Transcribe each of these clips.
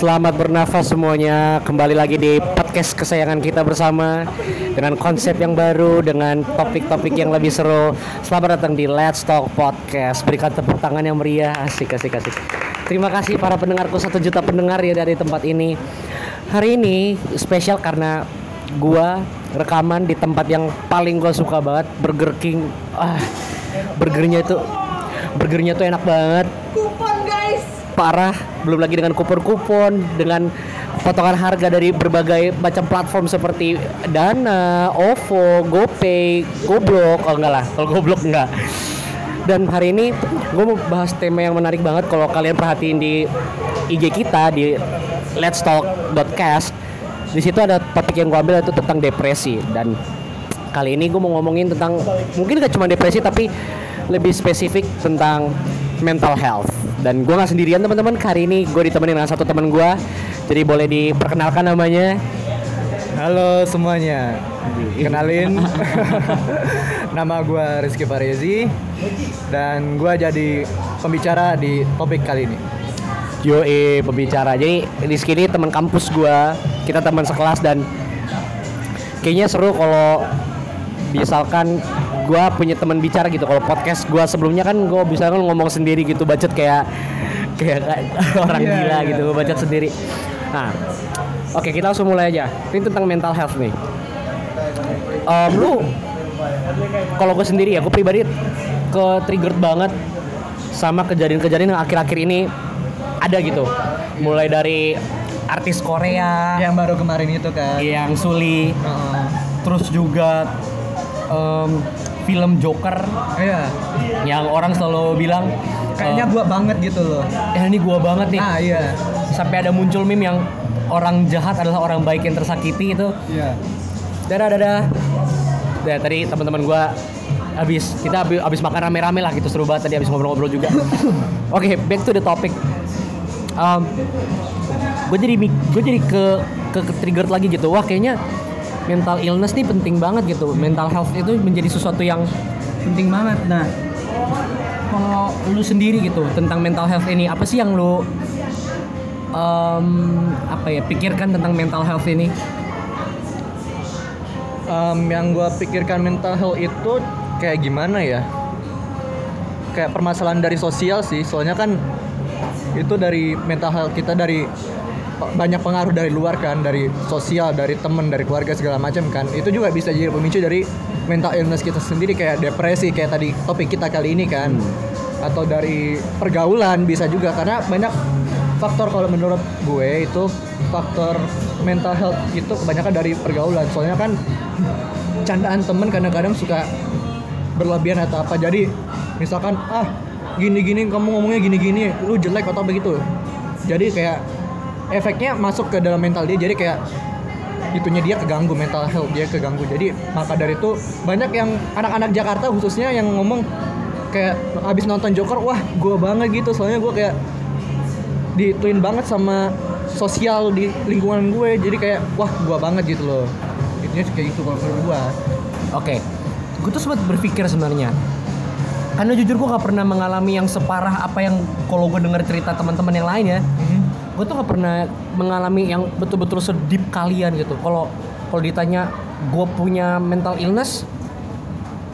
Selamat bernafas semuanya. Kembali lagi di podcast kesayangan kita bersama dengan konsep yang baru, dengan topik-topik yang lebih seru. Selamat datang di Let's Talk Podcast. Berikan tepuk tangan yang meriah. Asik, asik, asik. Terima kasih para pendengarku satu juta pendengar ya dari tempat ini. Hari ini spesial karena gua rekaman di tempat yang paling gua suka banget, Burger King. Ah, burgernya itu burgernya tuh enak banget. Parah belum lagi dengan kupon-kupon dengan potongan harga dari berbagai macam platform seperti Dana, OVO, GoPay, Goblok oh enggak lah. Kalau Goblok enggak. Dan hari ini gue mau bahas tema yang menarik banget. Kalau kalian perhatiin di IG kita di Let's Talk podcast di situ ada topik yang gue ambil itu tentang depresi. Dan kali ini gue mau ngomongin tentang mungkin gak cuma depresi tapi lebih spesifik tentang mental health. Dan gue nggak sendirian teman-teman. Hari ini gue ditemenin dengan satu teman gue jadi boleh diperkenalkan namanya. Halo semuanya, kenalin. Nama gue Rizky Farezi dan gue jadi pembicara di topik kali ini. Joe pembicara. Jadi di sini teman kampus gue kita teman sekelas dan kayaknya seru kalau misalkan gue punya teman bicara gitu. Kalau podcast gue sebelumnya kan gue bisa kan ngomong sendiri gitu bacot kayak kayak orang Iya, gila iya, gitu gue bacot sendiri. Nah oke kita langsung mulai aja. Ini tentang mental health nih. Em, lu kalau gue sendiri ya gue pribadi ke triggered banget sama kejadian-kejadian yang akhir-akhir ini ada gitu. Mulai dari artis Korea Yang baru kemarin itu kan. yang Suli Heeh. terus juga em, film Joker Iya, yang orang selalu bilang kayaknya eh, gua banget gitu loh. ya ini gua banget nih. Ah iya, sampai ada muncul meme yang orang jahat adalah orang baik yang tersakiti itu. Iya. dadah dadah. Ya tadi teman-teman gua habis kita habis, habis makan rame-rame lah gitu seru banget tadi habis ngobrol-ngobrol juga. Oke back to the topic. Um, gue jadi gue jadi ke ke, ke trigger lagi gitu. Wah kayaknya mental illness nih penting banget gitu. Mental health itu menjadi sesuatu yang penting banget. Nah kalau lu sendiri gitu tentang mental health ini apa sih yang lu um, apa ya pikirkan tentang mental health ini? Em, yang gua pikirkan mental health itu kayak gimana ya? Kayak permasalahan dari sosial sih, soalnya kan itu dari mental health kita dari banyak pengaruh dari luar kan, dari sosial, dari temen, dari keluarga segala macam kan. Itu juga bisa jadi pemicu dari mental illness kita sendiri kayak depresi kayak tadi topik kita kali ini kan. Atau dari pergaulan bisa juga karena banyak faktor kalau menurut gue itu faktor mental health itu kebanyakan dari pergaulan. Soalnya kan candaan temen kadang-kadang suka berlebihan atau apa. Jadi misalkan ah gini-gini kamu ngomongnya gini-gini, lu jelek atau begitu. Jadi kayak efeknya masuk ke dalam mental dia. Jadi kayak itunya dia keganggu mental health dia keganggu. Jadi maka dari itu banyak yang anak-anak Jakarta khususnya yang ngomong kayak abis nonton Joker, wah gue banget gitu. Soalnya gue kayak dituin banget sama sosial di lingkungan gue jadi kayak wah gua banget gitu loh intinya kayak gitu kalau menurut gua Oke, gue tuh sempat berpikir sebenarnya. Karena jujur gue gak pernah mengalami yang separah apa yang kalau gue denger cerita teman-teman yang lain ya. Gue tuh gak pernah mengalami yang betul-betul sedip kalian gitu. Kalau kalau ditanya gue punya mental illness,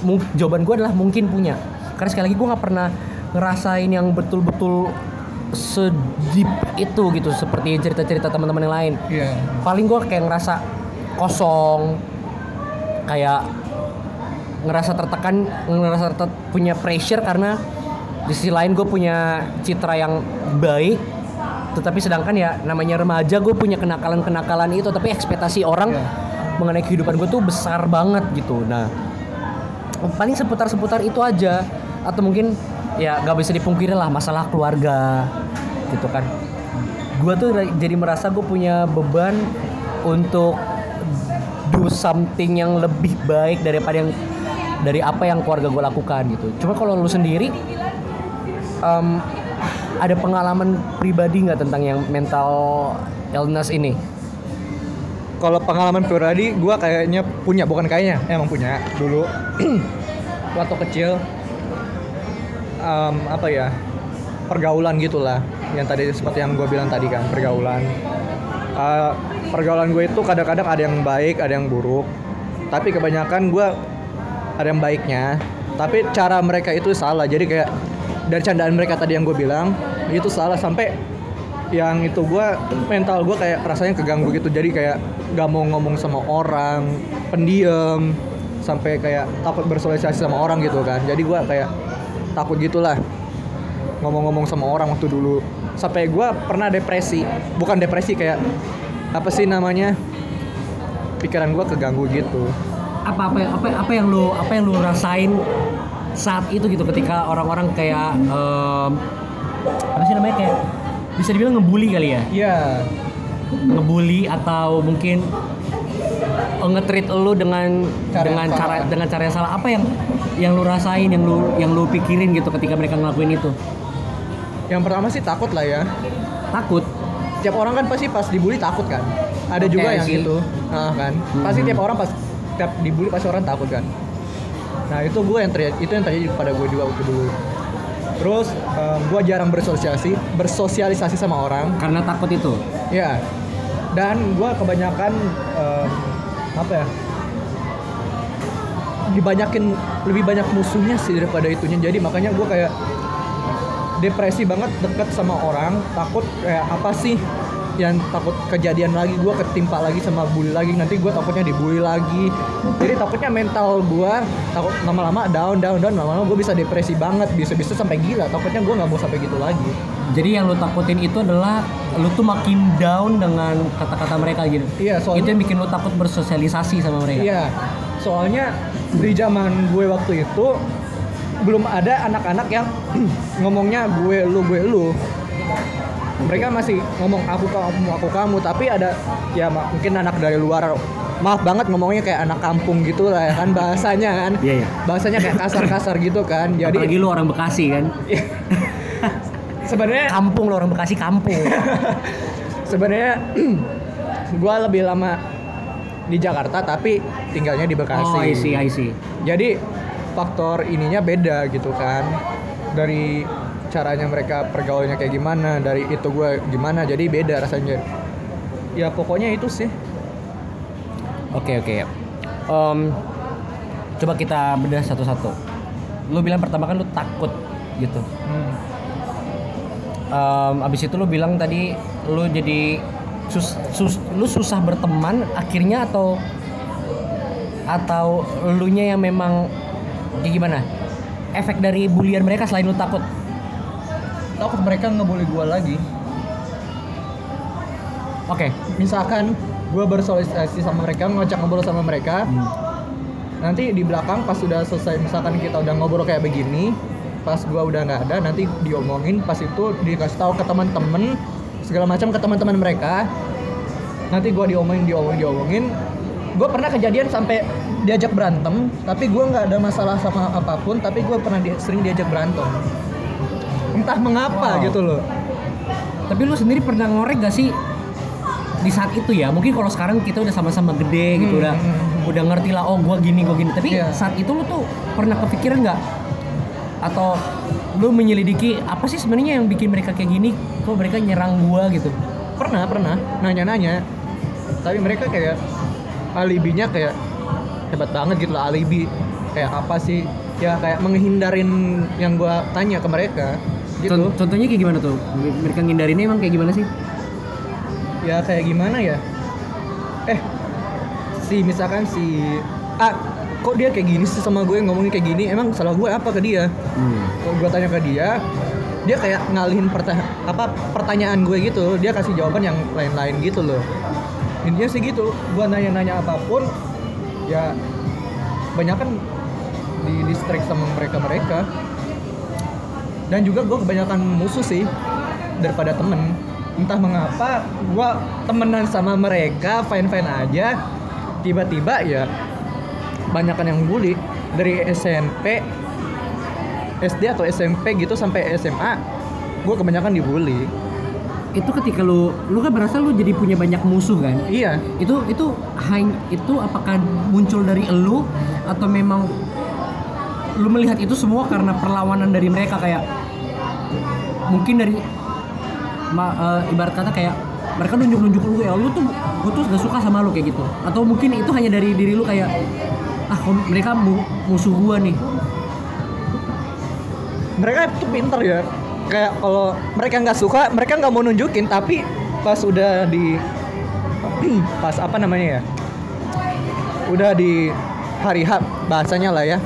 mung- jawaban gue adalah mungkin punya. Karena sekali lagi gue gak pernah ngerasain yang betul-betul sedip itu gitu seperti cerita-cerita teman-teman yang lain iya paling gue kayak ngerasa kosong kayak ngerasa tertekan ngerasa ter- punya pressure karena di sisi lain gue punya citra yang baik tetapi sedangkan ya namanya remaja gue punya kenakalan-kenakalan itu tapi ekspektasi orang Iya. mengenai kehidupan gue tuh besar banget gitu. Nah paling seputar-seputar itu aja. Atau mungkin ya gak bisa dipungkiri lah masalah keluarga gitu kan. Gue tuh jadi merasa gue punya beban untuk do something yang lebih baik daripada yang dari apa yang keluarga gue lakukan gitu. Cuma kalau lu sendiri em, ada pengalaman pribadi nggak tentang yang mental illness ini? Kalau pengalaman pribadi gua kayaknya punya bukan kayaknya emang punya dulu. Waktu kecil em, apa ya pergaulan gitulah yang tadi seperti yang gue bilang tadi kan pergaulan. Eh, pergaulan gue itu kadang-kadang ada yang baik ada yang buruk. Tapi kebanyakan gue ada yang baiknya. Tapi cara mereka itu salah jadi kayak dari candaan mereka tadi yang gue bilang itu salah. Sampai yang itu gue mental gue kayak rasanya keganggu gitu. Jadi kayak gak mau ngomong sama orang pendiam sampai kayak takut bersosialisasi sama orang gitu kan. Jadi gue kayak takut gitulah ngomong-ngomong sama orang waktu dulu. Sampai gue pernah depresi bukan depresi kayak apa sih namanya pikiran gue keganggu gitu. Apa apa apa apa yang lu apa yang lu rasain saat itu gitu ketika orang-orang kayak em, apa sih namanya kayak bisa dibilang ngebully kali ya? Iya. Ngebully atau mungkin eh, nge-treat lu dengan Cara dengan salah. cara dengan cara yang salah. Apa yang yang lu rasain yang lu yang lu pikirin gitu ketika mereka ngelakuin itu? Yang pertama sih takut lah ya. Takut? Tiap orang kan pasti pas dibully takut kan? Ada Oke, juga yang sih. gitu. Nah kan? Pasti Mhm. tiap orang pas tiap dibully pasti orang takut kan nah itu gue yang terjadi itu yang terjadi pada gue juga waktu dulu. Terus gue jarang bersosialisasi bersosialisasi sama orang. Karena takut itu? Ya dan gue kebanyakan em, apa ya dibanyakin lebih banyak musuhnya sih daripada itunya. Jadi makanya gue kayak depresi banget deket sama orang takut kayak apa sih yang takut kejadian lagi gue ketimpa lagi sama bully lagi. Nanti gue takutnya dibully lagi. Jadi takutnya mental gue takut lama-lama down down down. Lama-lama gue bisa depresi banget bisa-bisa sampai gila. Takutnya gue nggak mau sampai gitu lagi. Jadi yang lu takutin itu adalah lu tuh makin down dengan kata-kata mereka gitu. Iya soalnya itu yang bikin lu takut bersosialisasi sama mereka. Iya, soalnya di zaman gue waktu itu belum ada anak-anak yang ngomongnya gue lu gue lu. Mereka masih ngomong aku kamu aku kamu, tapi ada ya mungkin anak dari luar maaf banget ngomongnya kayak anak kampung gitu lah ya kan bahasanya kan. Iya, iya. Bahasanya kayak kasar-kasar gitu kan. Jadi apalagi lu orang Bekasi kan sebenarnya kampung lu orang Bekasi kampung sebenarnya gue lebih lama di Jakarta tapi tinggalnya di Bekasi. oh I see I see Jadi faktor ininya beda gitu kan dari caranya mereka pergaulannya kayak gimana dari itu gue gimana jadi beda rasanya ya pokoknya itu sih Oke oke. Em, coba kita bedah satu-satu. Lu bilang pertama kan lu takut gitu. Em, abis itu lu bilang tadi lu jadi sus, sus- lu susah berteman akhirnya atau atau lu nya yang memang kayak gimana? Efek dari bulian mereka selain lu takut. Takut mereka ngebully gue lagi. Oke. misalkan gue bersosialisasi sama mereka ngajak ngobrol sama mereka. Nanti di belakang pas sudah selesai misalkan kita udah ngobrol kayak begini pas gua udah nggak ada nanti diomongin pas itu dikasih tahu ke teman-teman segala macam ke teman-teman mereka. Nanti gua diomongin diomongin diomongin. Gue pernah kejadian sampai diajak berantem tapi gua nggak ada masalah sama apa pun tapi gua pernah di- sering diajak berantem entah mengapa Wow. gitu loh Tapi lu sendiri pernah ngorek gak sih di saat itu ya? Mungkin kalau sekarang kita udah sama-sama gede gitu Hmm, udah hmm, hmm. udah ngerti lah oh gua gini gua gini. Tapi Iya. saat itu lu tuh pernah kepikiran nggak atau lu menyelidiki apa sih sebenarnya yang bikin mereka kayak gini? Kok mereka nyerang gua gitu? pernah pernah nanya-nanya tapi mereka kayak alibinya kayak hebat banget gitu lah alibi kayak apa sih ya kayak menghindarin yang gua tanya ke mereka gitu. Con- Contohnya kayak gimana tuh? Mereka ngindarinnya emang kayak gimana sih? ya kayak gimana ya? Eh si misalkan si ah kok dia kayak gini sih sama gue ngomongin kayak gini? Emang salah gue apa ke dia? Hmm. kalau gue tanya ke dia dia kayak ngalihin perta- apa pertanyaan gue gitu. Dia kasih jawaban yang lain-lain gitu loh. Intinya sih gitu gue nanya-nanya apa pun ya banyak kan di distract sama mereka mereka dan juga gue kebanyakan musuh sih daripada temen. Entah mengapa gue temenan sama mereka fine fine aja. Tiba-tiba ya banyakan yang bully. Dari SMP SD atau SMP gitu sampai SMA gue kebanyakan dibully. Itu ketika lu lu kan berasa lu jadi punya banyak musuh kan? iya. Itu itu hanya itu apakah muncul dari elu atau memang lu melihat itu semua karena perlawanan dari mereka kayak mungkin dari ma- eh, ibarat kata kayak mereka nunjuk-nunjuk lu ya lu tuh gue tuh gak suka sama lu kayak gitu. Atau mungkin itu hanya dari diri lu kayak ah mereka mu- musuh gua nih. Mereka itu pinter ya. Kayak kalau mereka nggak suka mereka nggak mau nunjukin tapi pas udah di pas apa namanya ya udah di hari H bahasanya lah ya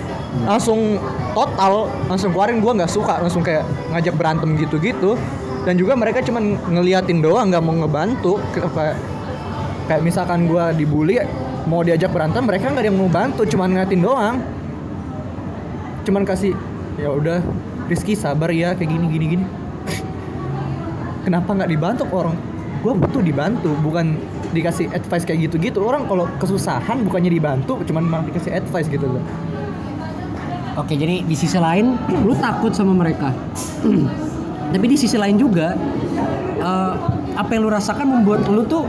langsung total langsung keluarin gua nggak suka. Langsung kayak ngajak berantem gitu-gitu. Dan juga mereka cuman ngeliatin doang nggak mau ngebantu. Kayak kayak misalkan gua dibully mau diajak berantem mereka nggak ada yang mau bantu cuman ngeliatin doang. Cuman kasih ya udah Rizky sabar ya kayak gini gini gini. Kenapa nggak dibantu orang? Gue butuh dibantu bukan dikasih advice kayak gitu gitu orang kalau kesusahan bukannya dibantu cuman malah dikasih advice gitu loh Oke, jadi di sisi lain lu takut sama mereka. Tapi di sisi lain juga eh, apa yang lu rasakan membuat lu tuh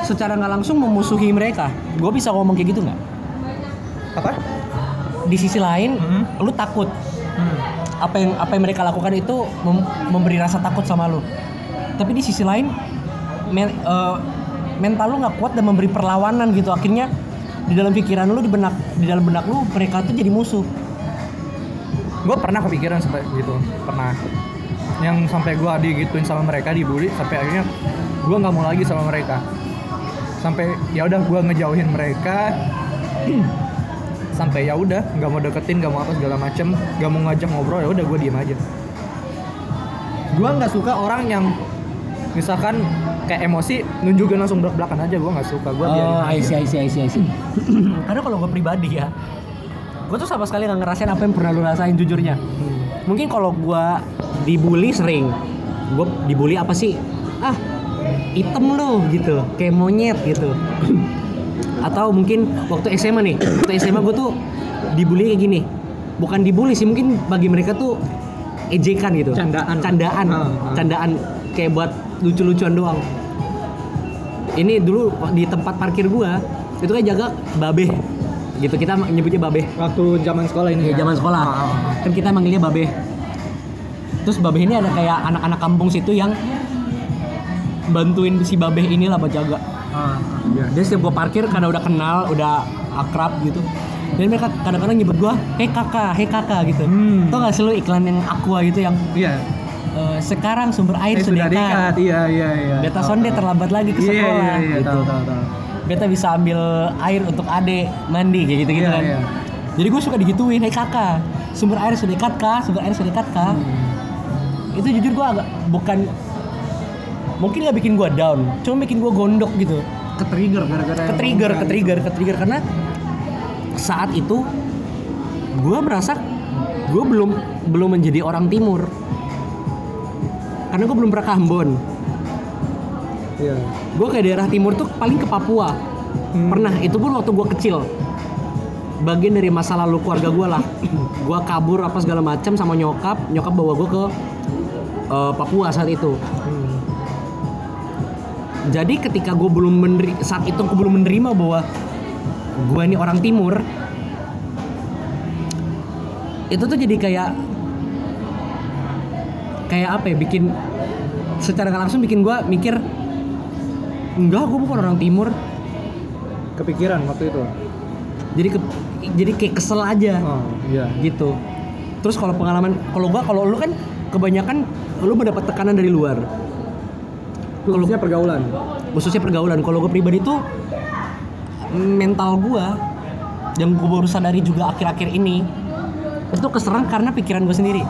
secara nggak langsung memusuhi mereka. Gue bisa ngomong kayak gitu nggak? apa Di sisi lain, Mhm. lu takut apa yang apa yang mereka lakukan itu mem- memberi rasa takut sama lu. Tapi di sisi lain, men- eh, mental lu nggak kuat dan memberi perlawanan gitu. Akhirnya di dalam pikiran lu di benak di dalam benak lu mereka tuh jadi musuh. Gue pernah kepikiran sampai gitu pernah. Yang sampai gue digituin sama mereka dibully sampai akhirnya gue nggak mau lagi sama mereka. Sampai ya udah gue ngejauhin mereka. Sampai ya udah nggak mau deketin nggak mau apa segala macem nggak mau ngajak ngobrol ya udah gue diem aja. Gue nggak suka orang yang misalkan kayak emosi nunjukin langsung belak belakan aja gue nggak suka. Gue Oh, I see, I see, I see, I see. Karena kalau gue pribadi ya, gue tuh sama sekali nggak ngerasain apa yang pernah lu rasain jujurnya. Mungkin kalau gue dibully sering, gue dibully apa sih? Ah, item lu gitu, kayak monyet gitu. Atau mungkin waktu SMA nih, waktu SMA gue tuh dibully kayak gini. Bukan dibully sih, mungkin bagi mereka tuh ejekan gitu. Candaan. Candaan. Ah, ah. Candaan kayak buat lucu-lucuan doang ini dulu di tempat parkir gua itu kan jaga babe gitu kita nyebutnya babe waktu zaman sekolah ini ya? zaman sekolah. Kan kita manggilnya babe terus babe ini ada kayak anak-anak kampung situ yang bantuin si babe inilah buat jaga. Dia setiap gua parkir karena udah kenal udah akrab gitu. Dan mereka kadang-kadang nyebut gua hei kakak hei kakak gitu. Hmm. tau gak sih lu iklan yang aqua gitu yang iya. eh, sekarang sumber air Eh, sudah dekat. Iya iya iya. Beta sonde terlambat lagi ke Iya, sekolah. iya, iya, gitu. tahu, tahu, tahu. Beta bisa ambil air untuk adek mandi kayak gitu gitu Iya, kan. iya. jadi gue suka digituin hei kakak sumber air sudah dekat kah sumber air sudah dekat kah Hmm. itu jujur gue agak bukan mungkin gak bikin gue down cuma bikin gue gondok gitu. Ke trigger gara-gara ke trigger ke trigger ke trigger karena saat itu gue merasa gue belum belum menjadi orang timur. Karena gue belum pernah ke Ambon iya. Gue ke daerah timur tuh paling ke Papua. Hmm. pernah itu pun waktu gue kecil. Bagian dari masa lalu keluarga gue lah. Gue kabur apa segala macam sama nyokap. Nyokap bawa gue ke eh, Papua saat itu. Hmm. jadi ketika gue belum meneri saat itu gue belum menerima bahwa gue ini orang timur itu tuh jadi kayak kayak apa ya bikin secara langsung bikin gue mikir enggak gue bukan orang timur. Kepikiran waktu itu? Jadi ke, jadi kayak kesel aja. Oh iya. Gitu. Terus kalau pengalaman kalau gua kalau lu kan kebanyakan lu mendapat tekanan dari luar. Khususnya pergaulan? Khususnya pergaulan. Kalau gue pribadi tuh mental gua yang gue baru sadari juga akhir-akhir ini itu keserang karena pikiran gue sendiri.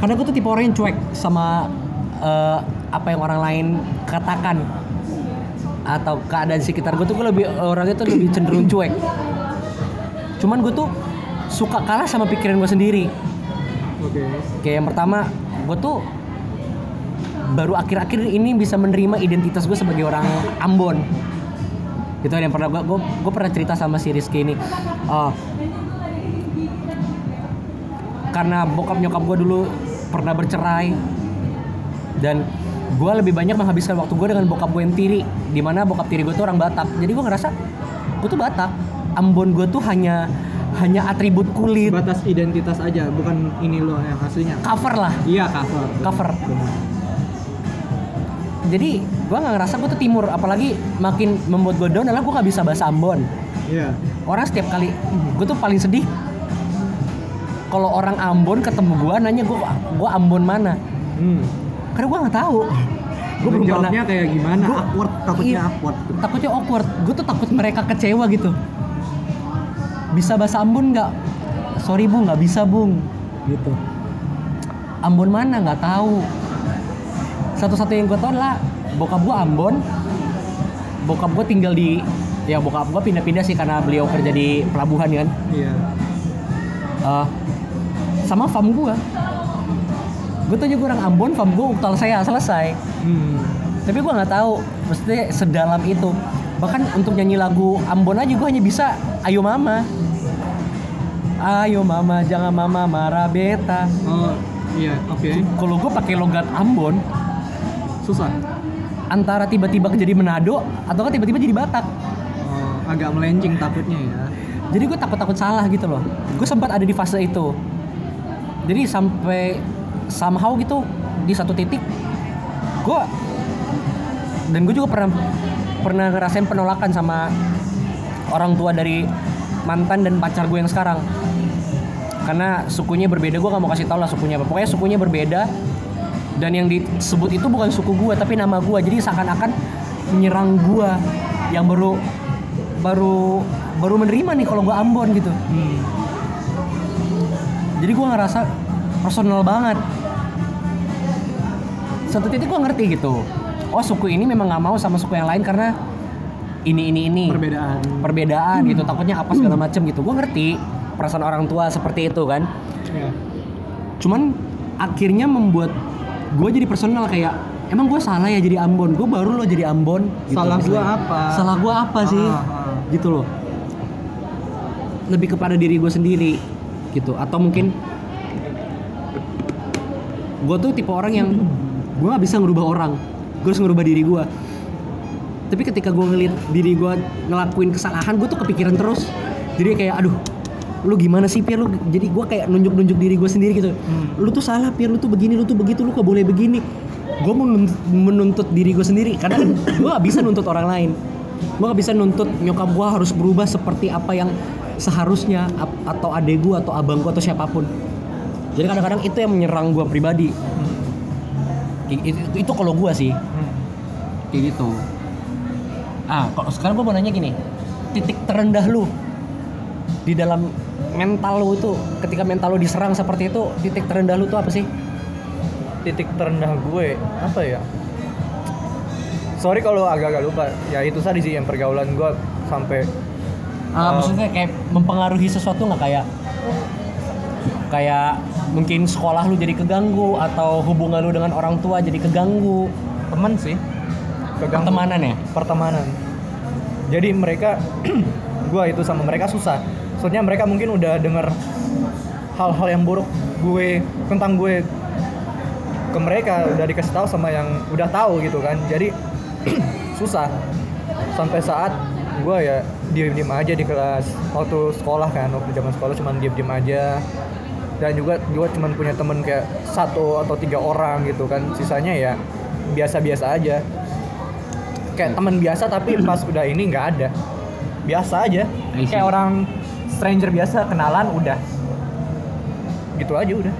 Karena gue tuh tipe orang yang cuek sama eh, apa yang orang lain katakan atau keadaan sekitar gue tuh gue lebih orangnya tuh lebih cenderung cuek. Cuman gue tuh suka kalah sama pikiran gue sendiri. Oke. Kayak yang pertama gue tuh baru akhir-akhir ini bisa menerima identitas gue sebagai orang Ambon. Itu yang pernah gue gue pernah cerita sama si Rizky ini. Eh, karena bokap nyokap gue dulu pernah bercerai dan gue lebih banyak menghabiskan waktu gue dengan bokap gue yang tiri di mana bokap tiri gue tuh orang Batak. Jadi gue ngerasa gue tuh Batak. Ambon gue tuh hanya hanya atribut kulit. Batas identitas aja bukan ini lo yang aslinya. Cover lah. Iya cover. Cover. Jadi gue nggak ngerasa gue tuh timur. Apalagi makin membuat gue down adalah gue nggak bisa bahasa Ambon. Iya. orang setiap kali gue tuh paling sedih. Kalau orang Ambon ketemu gue nanya gue gue Ambon mana? Hmm. Karena gue nggak tahu. Gue belum pernah Jawabnya kayak gimana? Gua- awkward, takutnya Iya. awkward. takutnya awkward. Gue tuh takut mereka kecewa gitu. Bisa bahasa Ambon nggak? Sorry bung. Nggak bisa bung. Gitu. Ambon mana? Nggak tahu. Satu-satu yang gue tahu adalah bokap gue Ambon. Bokap gue tinggal di ya bokap gue pindah-pindah sih karena beliau kerja di pelabuhan kan? Iya. Eh, sama fam gue gue tuh juga orang Ambon fam gue uktal saya selesai Hmm. tapi gue nggak tahu maksudnya sedalam itu bahkan untuk nyanyi lagu Ambon aja gue hanya bisa ayo mama ayo mama jangan mama marah beta Oh, iya, oke. kalau gue pakai logat Ambon Susah. antara tiba-tiba jadi Manado atau kan tiba-tiba jadi Batak Oh, agak melenceng takutnya ya. jadi gue takut-takut salah gitu loh gue sempat ada di fase itu jadi sampai somehow gitu di satu titik gue dan gue juga pernah pernah ngerasain penolakan sama orang tua dari mantan dan pacar gue yang sekarang. Karena sukunya berbeda gue gak mau kasih tau lah sukunya apa. Pokoknya sukunya berbeda dan yang disebut itu bukan suku gue tapi nama gue jadi seakan-akan menyerang gue yang baru baru baru menerima nih kalau gue Ambon gitu. Hmm. jadi gue ngerasa personal banget satu titik gue ngerti gitu oh suku ini memang nggak mau sama suku yang lain karena ini ini ini Perbedaan. perbedaan gitu takutnya apa segala macem gitu gue ngerti perasaan orang tua seperti itu kan Iya. cuman akhirnya membuat gue jadi personal kayak emang gue salah ya jadi Ambon gue baru lo jadi Ambon gitu, Salah gua misalnya. apa? salah gue apa sih Ah, ah. gitu loh lebih kepada diri gue sendiri gitu atau mungkin gue tuh tipe orang yang gue nggak bisa ngerubah orang. Gue harus ngerubah diri gue tapi ketika gue ngeliat diri gue ngelakuin kesalahan gue tuh kepikiran terus. Jadi kayak aduh lu gimana sih Pir lu jadi gue kayak nunjuk-nunjuk diri gue sendiri gitu. Lu tuh salah Pir lu tuh begini lu tuh begitu lu kok boleh begini? Gue menuntut diri gue sendiri. Karena gue gak bisa nuntut orang lain. Gue gak bisa nuntut nyokap gue harus berubah seperti apa yang seharusnya atau adek gue atau abang gue atau siapa pun. Jadi kadang-kadang itu yang menyerang gue pribadi. Kayak itu, itu, itu kalau gue sih. Hmm. kayak gitu. Ah kok sekarang gue mau nanya gini. Titik terendah lu di dalam mental lu itu ketika mental lu diserang seperti itu titik terendah lu tuh apa sih? Titik terendah gue apa ya? Sorry kalau agak-agak lupa. Ya itu tadi sih yang pergaulan gue sampai Ah, Oh. maksudnya kayak mempengaruhi sesuatu nggak kayak kayak mungkin sekolah lu jadi keganggu atau hubungan lu dengan orang tua jadi keganggu? Teman sih. Keganggu. pertemanan ya? Pertemanan. Jadi mereka gue itu sama mereka susah. Soalnya mereka mungkin udah denger hal-hal yang buruk gue tentang gue ke mereka udah dikasih tahu sama yang udah tahu gitu kan. Jadi susah. Sampai saat gue ya diem diem aja di kelas waktu sekolah kan waktu zaman sekolah cuman diem diem aja dan juga gue cuman punya temen kayak satu atau tiga orang gitu kan. Sisanya ya biasa-biasa aja. Kayak teman biasa tapi pas udah ini nggak ada. Biasa aja. Kayak orang stranger biasa kenalan udah. Gitu aja udah.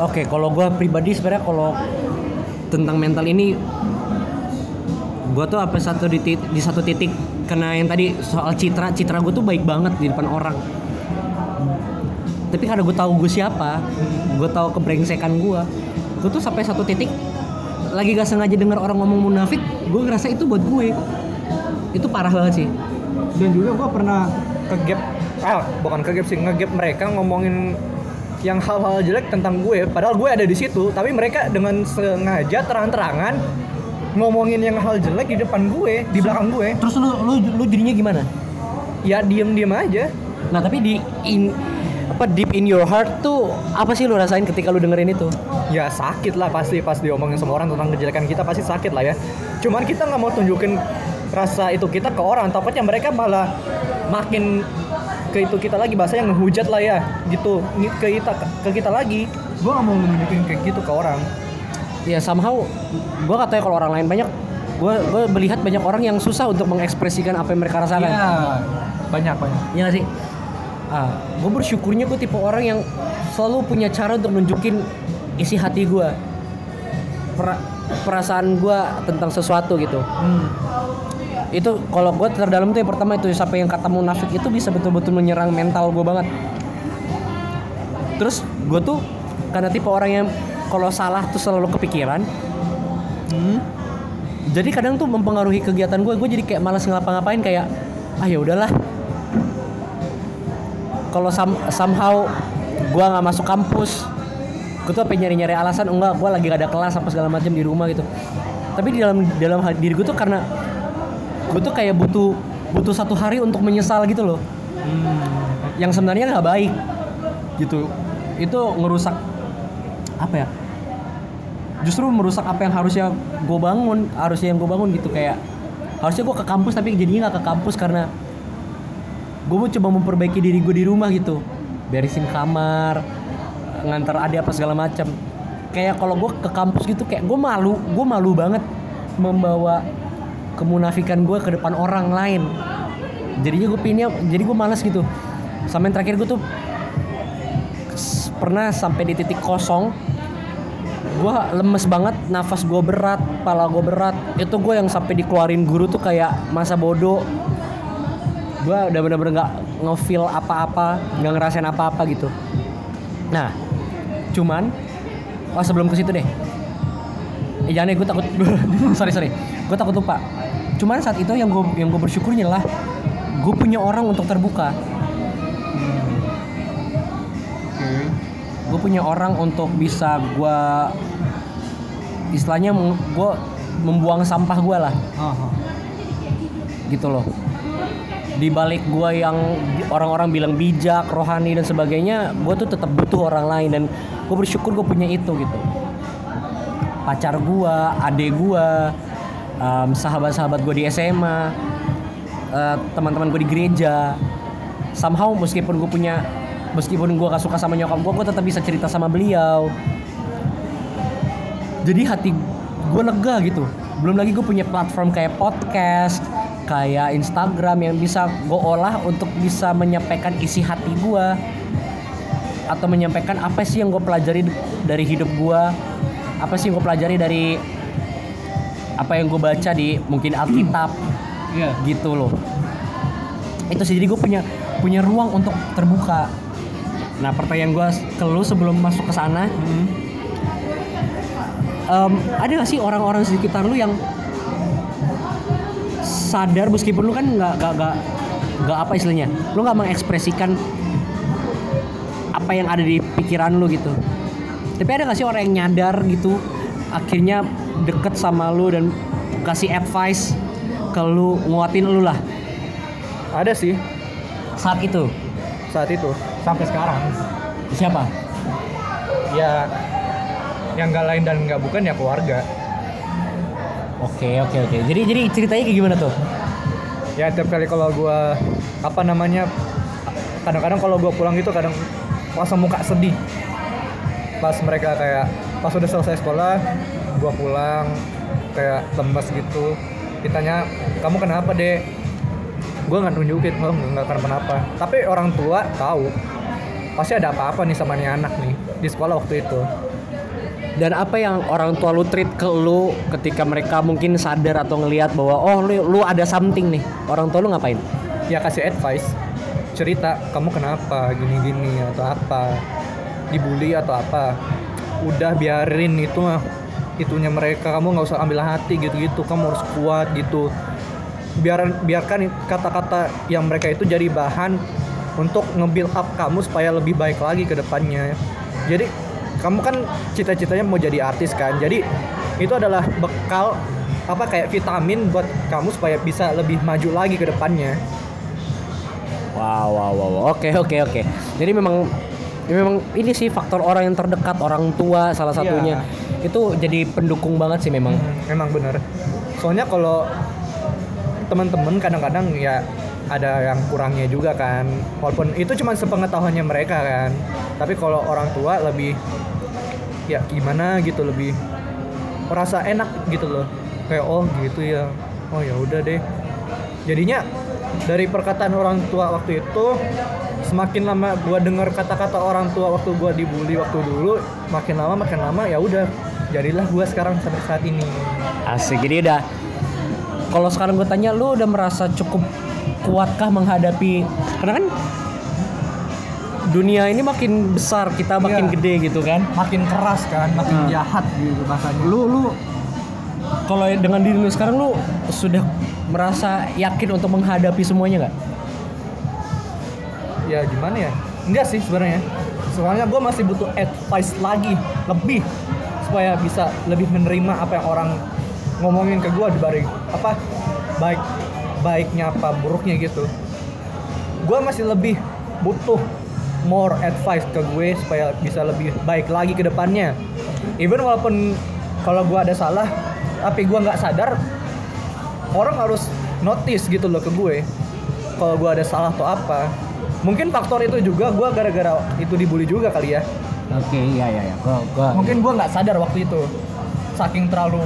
Oke, kalau gue pribadi sebenarnya kalau tentang mental ini, gue tuh apa satu di, di satu titik kena yang tadi soal citra, citra gue tuh baik banget di depan orang. Tapi karena gue tahu gue siapa, gue tahu kebrengsekan gue, gue tuh sampai satu titik lagi gak sengaja denger orang ngomong munafik, gue ngerasa itu buat gue. Itu parah banget sih. Dan juga gua pernah kegap ah bukan kegap sih ngegap mereka ngomongin yang hal-hal jelek tentang gue padahal gue ada di situ tapi mereka dengan sengaja terang-terangan ngomongin yang hal jelek di depan gue di belakang gue Terus lu lu lu jadinya gimana? ya diem-diem aja Nah tapi di in apa deep in your heart tuh apa sih lu rasain ketika lu dengerin itu? ya sakit lah pasti pas diomongin sama orang tentang kejelekan kita pasti sakit lah ya cuman kita nggak mau tunjukin rasa itu kita ke orang takutnya mereka malah makin ke itu kita lagi bahasanya ngehujat lah ya gitu ke kita ke kita lagi gua nggak mau nunjukin kayak gitu ke orang ya somehow gue katanya kalau orang lain banyak gue gue melihat banyak orang yang susah untuk mengekspresikan apa yang mereka rasakan Iya. Banyak banyak. Iya gak sih? Ah, gue bersyukurnya gue tipe orang yang selalu punya cara untuk nunjukin isi hati gue, Pera- perasaan gue tentang sesuatu gitu. Hmm. Itu kalau gue terdalam tuh yang pertama itu sampai yang kata munafik itu bisa betul-betul menyerang mental gue banget. Terus gue tuh karena tipe orang yang kalau salah tuh selalu kepikiran. Hmm. Jadi kadang tuh mempengaruhi kegiatan gue. Gue jadi kayak malas ngapa-ngapain kayak ah ya udahlah kalau some- somehow gua nggak masuk kampus gue tuh apa nyari-nyari alasan enggak gua lagi gak ada kelas apa segala macam di rumah gitu. Tapi di dalam dalam diri gue tuh karena gue tuh kayak butuh butuh satu hari untuk menyesal gitu loh. Yang sebenarnya nggak baik gitu. Itu ngerusak apa ya? Justru merusak apa yang harusnya gue bangun harusnya yang gue bangun gitu. Kayak harusnya gue ke kampus tapi jadinya nggak ke kampus karena gue mau coba memperbaiki diri gue di rumah gitu. Beresin kamar ngantar adik apa segala macam kayak kalau gue ke kampus gitu kayak gue malu gue malu banget membawa kemunafikan gue ke depan orang lain. Jadinya gue pinnya jadi gue malas gitu. Sama yang terakhir gue tuh pernah sampai di titik kosong. Gue lemes banget nafas gue berat pala gue berat. Itu gue yang sampai dikeluarin guru tuh kayak masa bodoh gue udah bener-bener nggak ngefeel apa-apa nggak ngerasain apa-apa gitu. Nah cuman oh sebelum ke situ deh. Eh, jangan deh gue takut. Sorry sorry. Gue takut lupa. Cuman saat itu yang gue yang gue bersyukurnya lah gue punya orang untuk terbuka. Oke. gue punya orang untuk bisa gue istilahnya gue membuang sampah gue lah. Gitu loh di balik gue yang orang-orang bilang bijak rohani dan sebagainya gue tuh tetap butuh orang lain dan gue bersyukur gue punya itu gitu. Pacar gue adik gue em, sahabat-sahabat gue di SMA eh, teman-teman gue di gereja. Somehow meskipun gue punya meskipun gue gak suka sama nyokap gue gue tetap bisa cerita sama beliau. Jadi hati gue lega gitu. Belum lagi gue punya platform kayak podcast kayak Instagram yang bisa gue olah untuk bisa menyampaikan isi hati gue atau menyampaikan apa sih yang gue pelajari dari hidup gue apa sih yang gue pelajari dari apa yang gue baca di mungkin Alkitab. Iya. gitu loh. Itu sih jadi gue punya punya ruang untuk terbuka. Nah pertanyaan gue ke lu sebelum masuk ke sana. Hmm. Em, ada gak sih orang-orang di sekitar lu yang sadar meskipun lu kan nggak nggak nggak nggak apa istilahnya lu nggak mengekspresikan apa yang ada di pikiran lu gitu tapi ada gak sih orang yang nyadar gitu akhirnya deket sama lu dan kasih advice ke lu nguatin lu lah Ada sih saat itu saat itu. Sampai sekarang. siapa Ya yang nggak lain dan nggak bukan ya keluarga. Oke oke oke jadi jadi ceritanya kayak gimana tuh Ya tiap kali kalau gua apa namanya kadang-kadang kalau gua pulang gitu kadang langsung muka sedih. Pas mereka kayak pas udah selesai sekolah, gua pulang kayak lemes gitu. Ditanya, "Kamu kenapa, Dek?" Gua nggak nunjukin, oh nggak kenapa-napa. Tapi orang tua tahu pasti ada apa-apa nih sama nih anak nih di sekolah waktu itu. Dan apa yang orang tua lu treat ke lu ketika mereka mungkin sadar atau ngelihat bahwa oh lu, lu ada something nih. Orang tua lu ngapain? ya kasih advice. Cerita kamu kenapa? Gini-gini atau apa? Dibully atau apa? Udah biarin. Itu mah itunya mereka. Kamu nggak usah ambil hati gitu-gitu. Kamu harus kuat gitu. Biar biarkan kata-kata yang mereka itu jadi bahan untuk nge-build up kamu supaya lebih baik lagi ke depannya. Jadi kamu kan cita-citanya mau jadi artis kan jadi itu adalah bekal apa kayak vitamin buat kamu supaya bisa lebih maju lagi ke depannya Wow, wow, wow. Oke, oke, oke. Jadi memang ya memang ini sih faktor orang yang terdekat, orang tua salah satunya. Itu jadi pendukung banget sih memang. Hmm, emang bener. Soalnya kalau teman-teman kadang-kadang ya ada yang kurangnya juga kan. Walaupun itu cuma sepengetahuannya mereka kan. Tapi kalau orang tua lebih ya gimana gitu lebih merasa enak gitu loh. Kayak oh gitu ya. Oh ya udah deh. Jadinya dari perkataan orang tua waktu itu semakin lama gua dengar kata-kata orang tua waktu gua dibully waktu dulu makin lama makin lama ya udah jadilah gua sekarang sampai saat ini. Asik. Jadi udah kalau sekarang gue tanya lu udah merasa cukup kuatkah menghadapi karena kan dunia ini makin besar, kita makin Iya. gede gitu kan. makin keras kan makin Hmm. jahat gitu bahasanya lu lu Kalau dengan diri lu sekarang lu sudah merasa yakin untuk menghadapi semuanya nggak? ya gimana ya enggak sih sebenarnya soalnya gue masih butuh advice lagi lebih supaya bisa lebih menerima apa yang orang ngomongin ke gue dibanding apa baik baiknya apa buruknya gitu gue masih lebih butuh more advice ke gue supaya bisa lebih baik lagi ke depannya. Even walaupun kalau gue ada salah tapi gue nggak sadar orang harus notice gitu loh ke gue kalau gue ada salah atau apa. Mungkin faktor itu juga gue gara-gara itu dibully juga kali ya. Oke, iya iya iya. Gua, gua mungkin gue nggak sadar waktu itu. Saking terlalu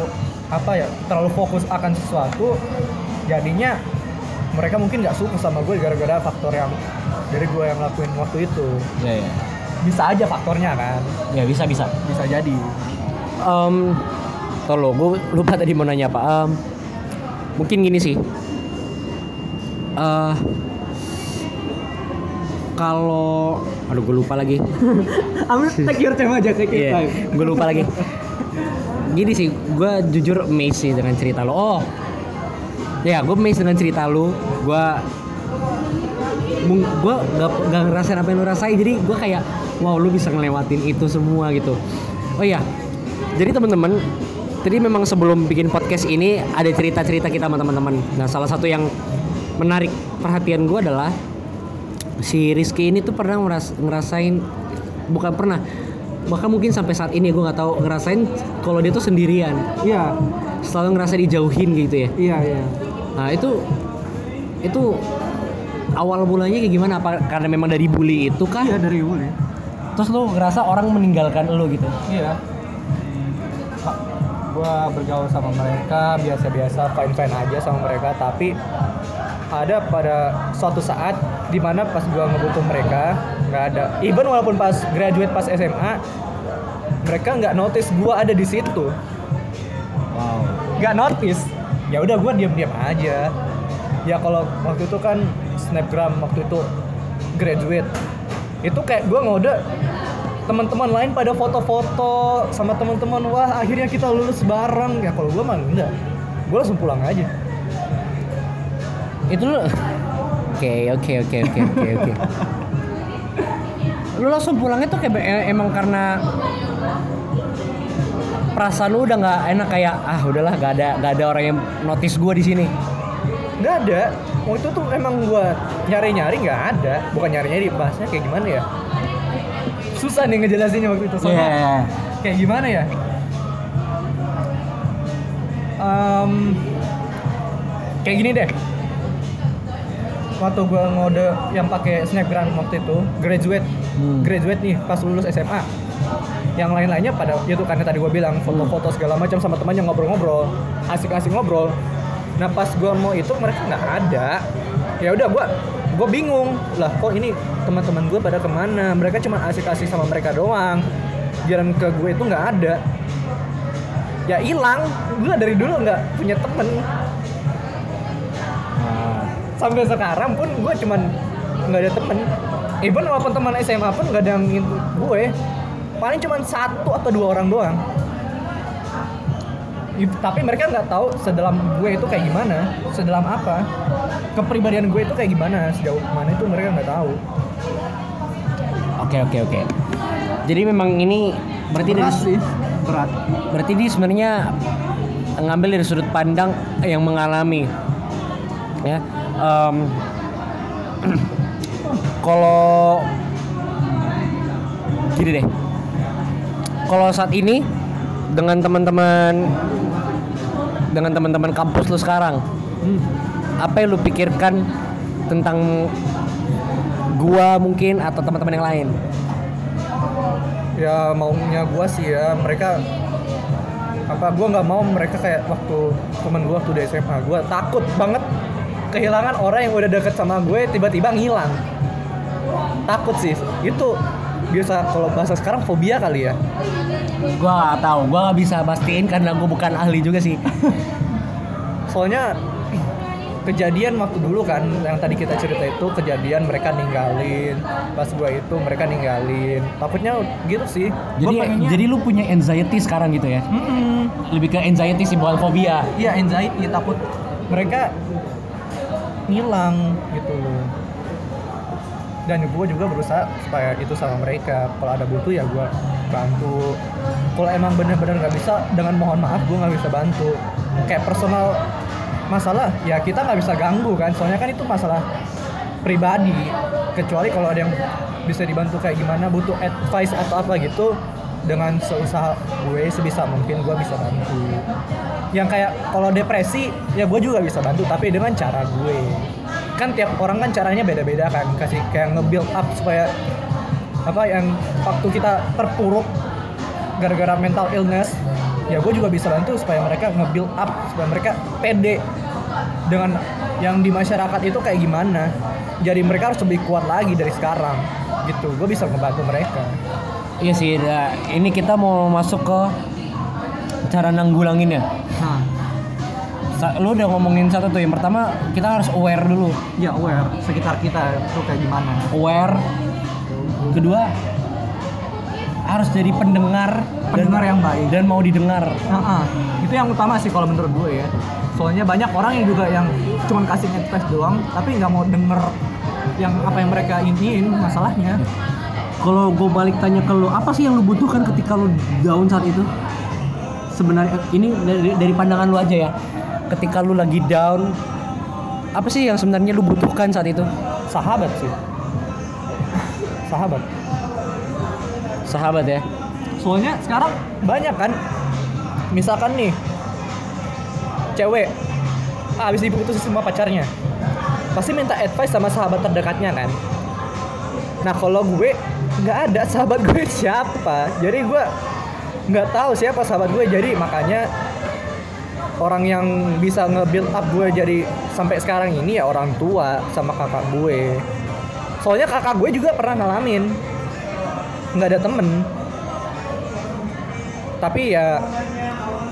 apa ya terlalu fokus akan sesuatu jadinya mereka mungkin nggak suka sama gue gara-gara faktor yang dari gue yang lakuin waktu itu Iya iya. bisa aja faktornya kan Ya bisa bisa. bisa jadi Em, tolong, gue lupa tadi mau nanya apa. Em, mungkin gini sih. Eh kalau aduh gue lupa lagi. Ambil take your time aja take your Iya, time gue lupa lagi. Gini sih, gue jujur amazed sih dengan cerita lo. Oh, ya gue amazed dengan cerita lo. Gue gue gak, gak ngerasain apa yang lo rasain. Jadi gue kayak wow lu bisa ngelewatin itu semua gitu. Oh iya jadi teman-teman tadi memang sebelum bikin podcast ini ada cerita-cerita kita sama teman-teman. Nah salah satu yang menarik perhatian gue adalah si Rizky ini tuh pernah ngeras- ngerasain bukan pernah bahkan mungkin sampai saat ini gue nggak tahu ngerasain kalau dia tuh sendirian. Iya. Selalu ngerasa dijauhin gitu ya. Iya iya. Nah itu itu awal mulanya kayak gimana? Apa karena memang dari bully itu kah? Iya dari boleh terus lu ngerasa orang meninggalkan lu gitu? Iya. Gua bergaul sama mereka biasa-biasa fine-fine aja sama mereka. Tapi ada pada suatu saat di mana pas gua ngebutuh mereka nggak ada. Even walaupun pas graduate pas SMA mereka nggak notice gua ada di situ. Wow. Nggak notice. Ya udah gua diam-diam aja ya kalau waktu itu kan snapgram waktu itu graduate. Itu kayak gua ngode teman-teman lain pada foto-foto sama teman-teman. Wah akhirnya kita lulus bareng. Ya kalau gua mah enggak. Gua langsung pulang aja. Itu lu oke oke oke oke oke oke. Lu langsung pulangnya tuh kayak e- emang karena perasaan lu udah nggak enak kayak ah udahlah nggak ada nggak ada orang yang notice gua di sini nggak ada. Waktu itu tuh emang gua nyari-nyari nggak ada. Bukan nyari-nyari bahasnya kayak gimana ya? Susah nih ngejelasinnya waktu itu. Soalnya Iya. kayak gimana ya? Em, kayak gini deh. Waktu gua ngode yang pakai snapgram waktu itu graduate. Hmm. graduate nih pas lulus SMA yang lain-lainnya pada itu karena tadi gua bilang foto-foto segala macam sama temannya ngobrol-ngobrol. Asik-asik ngobrol nah pas gua mau itu mereka nggak ada. Ya udah gua gua bingung. Lah kok ini teman-teman gua pada ke mana? Mereka cuma asik-asik sama mereka doang. Jalan ke gue itu nggak ada. Ya hilang. Gua dari dulu nggak punya temen. Sampai sekarang pun gue cuman nggak ada temen. Even walaupun teman SMA pun nggak ada yang gue. Paling cuman satu atau dua orang doang tapi mereka nggak tahu sedalam gue itu kayak gimana sedalam apa. Kepribadian gue itu kayak gimana sejauh mana itu mereka nggak tahu. Oke oke oke. Jadi memang ini berarti dari berat sih. Berat. Berarti dia sebenarnya ngambil dari sudut pandang yang mengalami. Ya em, kalau gini deh. Kalau saat ini dengan teman-teman dengan teman-teman kampus lu sekarang? Hmm. apa yang lu pikirkan tentang gua mungkin atau teman-teman yang lain? Ya maunya gue sih ya mereka apa gue nggak mau mereka kayak waktu temen gue waktu di SMA gue takut banget kehilangan orang yang udah deket sama gue tiba-tiba ngilang. Takut sih. Itu biasa kalau bahasa sekarang fobia kali ya Gua nggak tahu, gua nggak bisa pastiin karena gua bukan ahli juga sih. soalnya kejadian waktu dulu kan yang tadi kita cerita itu kejadian mereka ninggalin pas gue itu mereka ninggalin takutnya gitu sih Jadi pengennya- jadi lu punya anxiety sekarang gitu ya? Mm-mm. Lebih ke anxiety sih bukan fobia. Iya anxiety takut mereka ngilang gitu. Dan gue juga berusaha supaya itu sama mereka. Kalau ada butuh ya gue bantu. Kalau emang bener-bener nggak bisa, dengan mohon maaf gue nggak bisa bantu. Kayak personal masalah ya kita nggak bisa ganggu kan. Soalnya kan itu masalah pribadi. Kecuali kalau ada yang bisa dibantu kayak gimana, butuh advice atau apa gitu, dengan seusaha gue sebisa mungkin gue bisa bantu yang kayak kalau depresi ya gue juga bisa bantu tapi dengan cara gue kan tiap orang kan caranya beda-beda kan. Kasih kayak nge-build up supaya apa yang waktu kita terpuruk gara-gara mental illness ya gue juga bisa bantu supaya mereka nge-build up supaya mereka pede dengan yang di masyarakat itu kayak gimana. Jadi mereka harus lebih kuat lagi dari sekarang gitu. Gue bisa ngebantu mereka. Iya sih, nah, ini kita mau masuk ke cara nanggulanginnya. Lu udah ngomongin satu tuh, yang pertama kita harus aware dulu. ya aware sekitar kita itu kayak gimana. Aware. Kedua, harus jadi pendengar Pendengar dan, yang baik. dan mau didengar. Nah, ah, itu yang utama sih kalau menurut gue ya. Soalnya banyak orang yang juga yang cuman kasih advice doang, tapi nggak mau denger yang apa yang mereka ingin masalahnya. Kalau gue balik tanya ke lu, apa sih yang lu butuhkan ketika lu down saat itu? Sebenarnya ini dari, dari pandangan lu aja ya. Ketika lu lagi down, apa sih yang sebenarnya lu butuhkan saat itu? sahabat sih. Sahabat. Sahabat ya. soalnya sekarang banyak kan? Misalkan nih cewek habis diputus sama pacarnya pasti minta advice sama sahabat terdekatnya kan? Nah kalau gue nggak ada sahabat gue siapa. Jadi gue nggak tahu siapa sahabat gue. Jadi makanya orang yang bisa nge-build up gue jadi sampai sekarang ini ya orang tua sama kakak gue. Soalnya kakak gue juga pernah ngalamin. Nggak ada temen. Tapi ya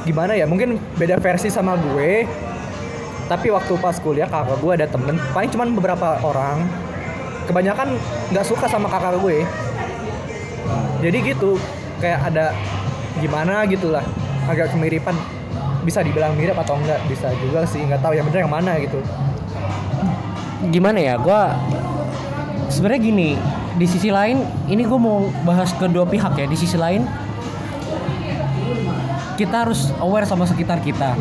gimana ya mungkin beda versi sama gue. Tapi waktu pas kuliah kakak gue ada temen paling cuman beberapa orang. Kebanyakan nggak suka sama kakak gue. Jadi gitu kayak ada gimana gitulah. Agak kemiripan bisa dibilang mirip atau enggak bisa juga sih nggak tahu yang bener yang mana gitu Gimana ya? Gua sebenarnya gini, di sisi lain ini gue mau bahas kedua pihak ya. Di sisi lain kita harus aware sama sekitar kita.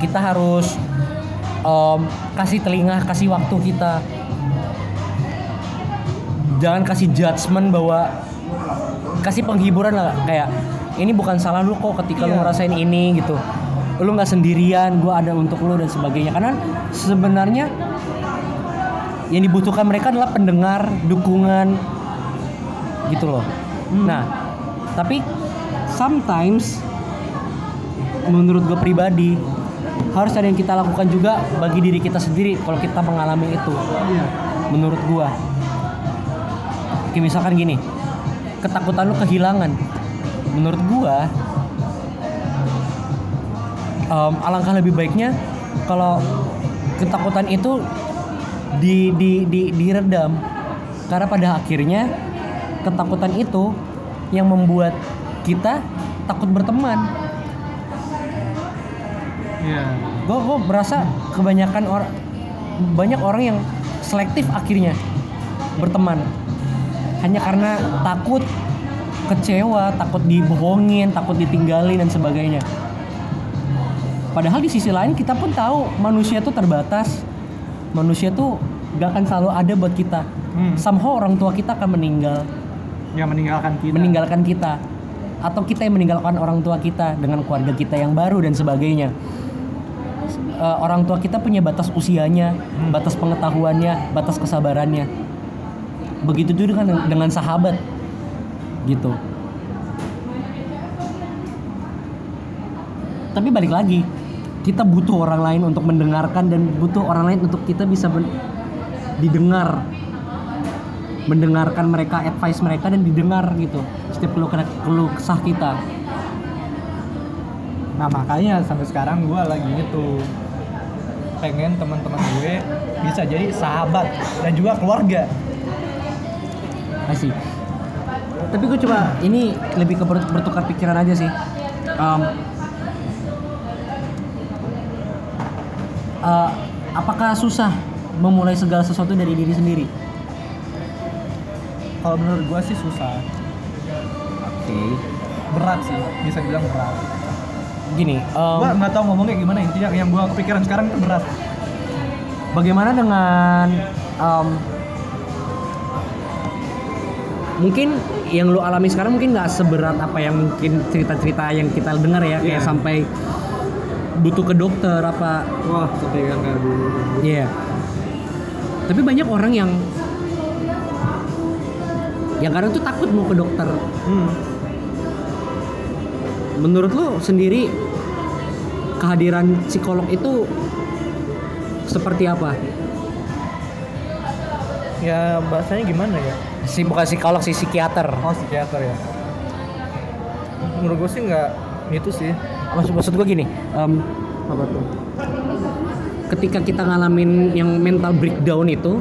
Kita harus em, kasih telinga, kasih waktu kita. Jangan kasih judgement bahwa kasih penghiburan lah kayak ini bukan salah lu kok ketika lu Iya. ngerasain ini gitu. Lu nggak sendirian, gua ada untuk lu dan sebagainya. Karena sebenarnya yang dibutuhkan mereka adalah pendengar, dukungan gitu loh. Nah, tapi sometimes menurut gue pribadi harus ada yang kita lakukan juga bagi diri kita sendiri kalau kita mengalami itu. Iya. Menurut gua. Oke, misalkan gini. Ketakutan lu kehilangan. Menurut gua em, alangkah lebih baiknya kalau ketakutan itu di di di diredam. Karena pada akhirnya ketakutan itu yang membuat kita takut berteman. Iya. gue gue merasa kebanyakan orang banyak orang yang selektif akhirnya berteman. Hanya karena takut kecewa takut dibohongin takut ditinggalin dan sebagainya. Padahal di sisi lain kita pun tahu manusia tuh terbatas. Manusia tuh gak akan selalu ada buat kita. Hmm. somehow orang tua kita akan meninggal. Yang meninggalkan kita. meninggalkan kita. Atau kita yang meninggalkan orang tua kita dengan keluarga kita yang baru dan sebagainya. Eh, orang tua kita punya batas usianya batas pengetahuannya batas kesabarannya. Begitu juga dengan dengan sahabat gitu. Tapi balik lagi kita butuh orang lain untuk mendengarkan dan butuh orang lain untuk kita bisa men- didengar. Mendengarkan mereka advice mereka dan didengar gitu. Setiap keluh keluh kesah kita. Nah makanya sampai sekarang gue lagi gitu. Pengen teman-teman gue bisa jadi sahabat dan juga keluarga. Asik. Tapi gue coba ini lebih ke ber- bertukar pikiran aja sih. Em, eh, apakah susah memulai segala sesuatu dari diri sendiri? Kalau menurut gue sih susah, Oke. berat sih, bisa bilang berat. Gini, em, Gue nggak tahu ngomongnya gimana intinya yang gue kepikiran sekarang itu berat. bagaimana dengan em, mungkin yang lu alami sekarang mungkin nggak seberat apa yang mungkin cerita-cerita yang kita dengar ya kayak Iya. sampai butuh ke dokter apa Wah, seperti yang kayak dulu. Iya. Tapi banyak orang yang yang kadang tuh takut mau ke dokter. Hmm. Menurut lo sendiri kehadiran psikolog itu seperti apa? Ya bahasanya gimana ya? Si bukan psikolog sih psikiater. Oh psikiater ya. Menurut gue sih nggak itu sih. Maksud maksud gue gini, em, Apa tuh? ketika kita ngalamin yang mental breakdown itu,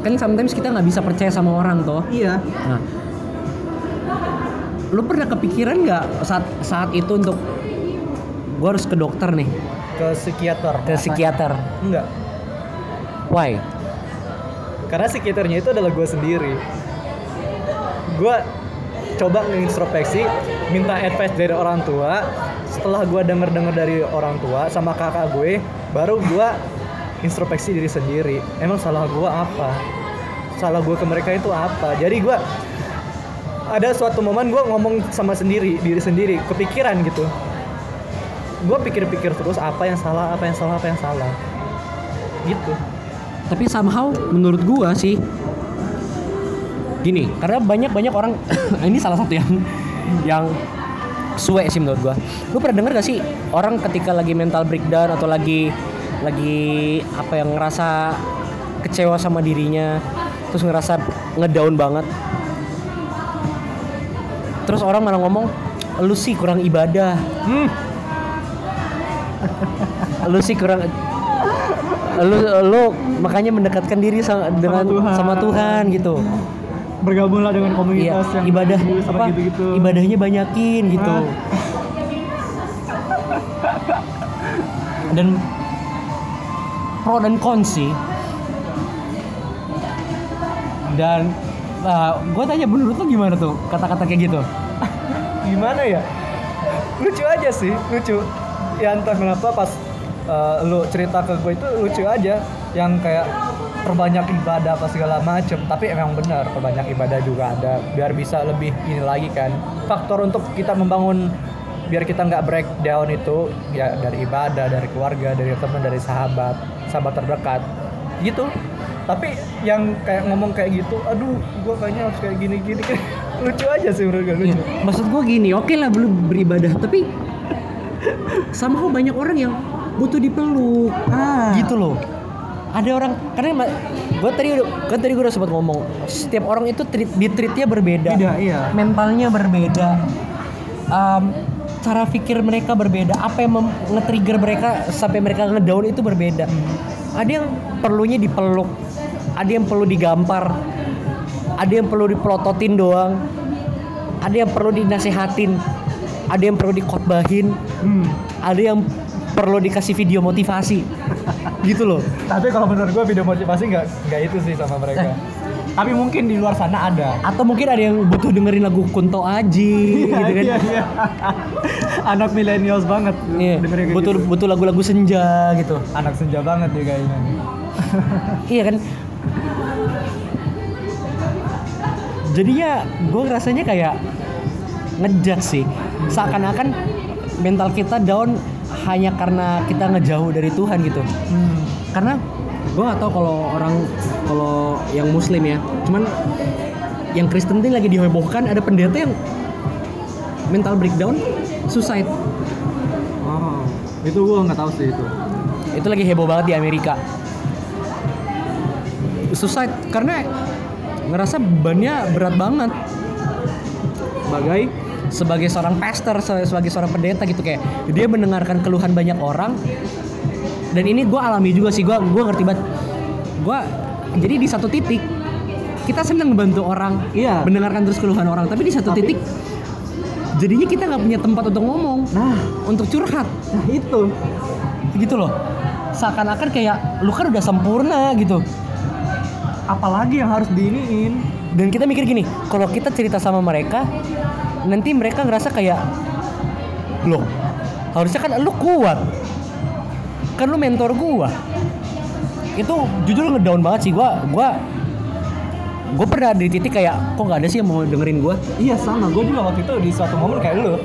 kan sometimes kita nggak bisa percaya sama orang toh. Iya. Nah, lu pernah kepikiran nggak saat saat itu untuk gue harus ke dokter nih, Ke psikiater. ke psikiater? Enggak. Why? Karena psikiaternya itu adalah gue sendiri. Gue coba ngintrospeksi, minta advice dari orang tua. Setelah gue denger-denger dari orang tua sama kakak gue, baru gue introspeksi diri sendiri. Emang salah gue apa? Salah gue ke mereka itu apa? Jadi gue ada suatu momen gue ngomong sama sendiri, diri sendiri, kepikiran gitu. Gue pikir-pikir terus apa yang salah, apa yang salah, apa yang salah. Gitu. Tapi somehow menurut gua sih gini, karena banyak banyak orang ini salah satu yang yang suwe sih menurut gua. Lu pernah denger gak sih orang ketika lagi mental breakdown atau lagi lagi apa yang ngerasa kecewa sama dirinya, terus ngerasa ngedown banget. Terus orang malah ngomong, lu sih kurang ibadah. lu sih kurang lu lu makanya mendekatkan diri sama, dengan Tuhan. sama Tuhan gitu. Bergabunglah dengan Iya, komunitas yang ibadah sama apa? gitu-gitu. Ibadahnya banyakin gitu. Ah. Dan pro dan cons sih. Dan gue tanya menurut lu gimana tuh kata-kata kayak gitu? gimana ya lucu aja sih lucu ya entah kenapa pas eh, lu cerita ke gue itu lucu aja yang kayak perbanyak ibadah apa segala macem. Tapi emang benar perbanyak ibadah juga ada biar bisa lebih ini lagi kan. Faktor untuk kita membangun biar kita nggak breakdown itu ya dari ibadah dari keluarga dari teman dari sahabat sahabat terdekat. Gitu. Tapi yang kayak ngomong kayak gitu aduh gue kayaknya harus kayak gini gini lucu aja sih menurut gue lucu. Iya, Maksud gue gini, oke lah belum beribadah, tapi somehow banyak orang yang butuh dipeluk, Ah. gitu loh. Ada orang karena gue tadi udah kan tadi gue udah sempat ngomong, setiap orang itu treat, di treatnya berbeda, Beda, iya. mentalnya berbeda, Em, cara pikir mereka berbeda, apa yang nge-trigger mereka sampai mereka ngedown itu berbeda. Ada yang perlunya dipeluk, ada yang perlu digampar, ada yang perlu dipelototin doang, ada yang perlu dinasehatin, ada yang perlu dikotbahin, Hmm. ada yang perlu dikasih video motivasi, gitu loh. Tapi kalau menurut gue video motivasi nggak nggak itu sih sama mereka. Tapi mungkin di luar sana ada. Atau mungkin ada yang butuh dengerin lagu Kunto Aji, gitu kan? Iya, iya. Anak milenials banget. Iya, dengerin butuh gitu. butuh lagu-lagu senja gitu. anak senja banget dia kayaknya. Iya kan? Jadinya gue rasanya kayak ngejat sih. Seakan-akan mental kita down hanya karena kita ngejauh dari Tuhan gitu. Hmm. Karena gue gak tahu kalau orang kalau yang Muslim ya, cuman yang Kristen ini lagi dihebohkan ada pendeta yang mental breakdown suicide Oh, itu gua nggak tahu sih itu. itu lagi heboh banget di Amerika suicide karena ngerasa bebannya berat banget Sebagai sebagai seorang pastor se- sebagai seorang pendeta gitu kayak dia mendengarkan keluhan banyak orang dan ini gue alami juga sih gue gue ngerti banget gue jadi di satu titik kita senang membantu orang Iya. mendengarkan terus keluhan orang tapi di satu Tapi- titik jadinya kita nggak punya tempat untuk ngomong nah, untuk curhat nah itu. gitu loh seakan-akan kayak lu kan udah sempurna gitu Apalagi yang harus diiniin? dan kita mikir gini kalau kita cerita sama mereka nanti mereka ngerasa kayak loh harusnya kan lu kuat. Kan lu mentor gua. Itu jujur ngedown banget sih. Gua gua gua pernah di titik kayak kok nggak ada sih yang mau dengerin gua? Iya sama, gue juga waktu itu di suatu momen kayak lu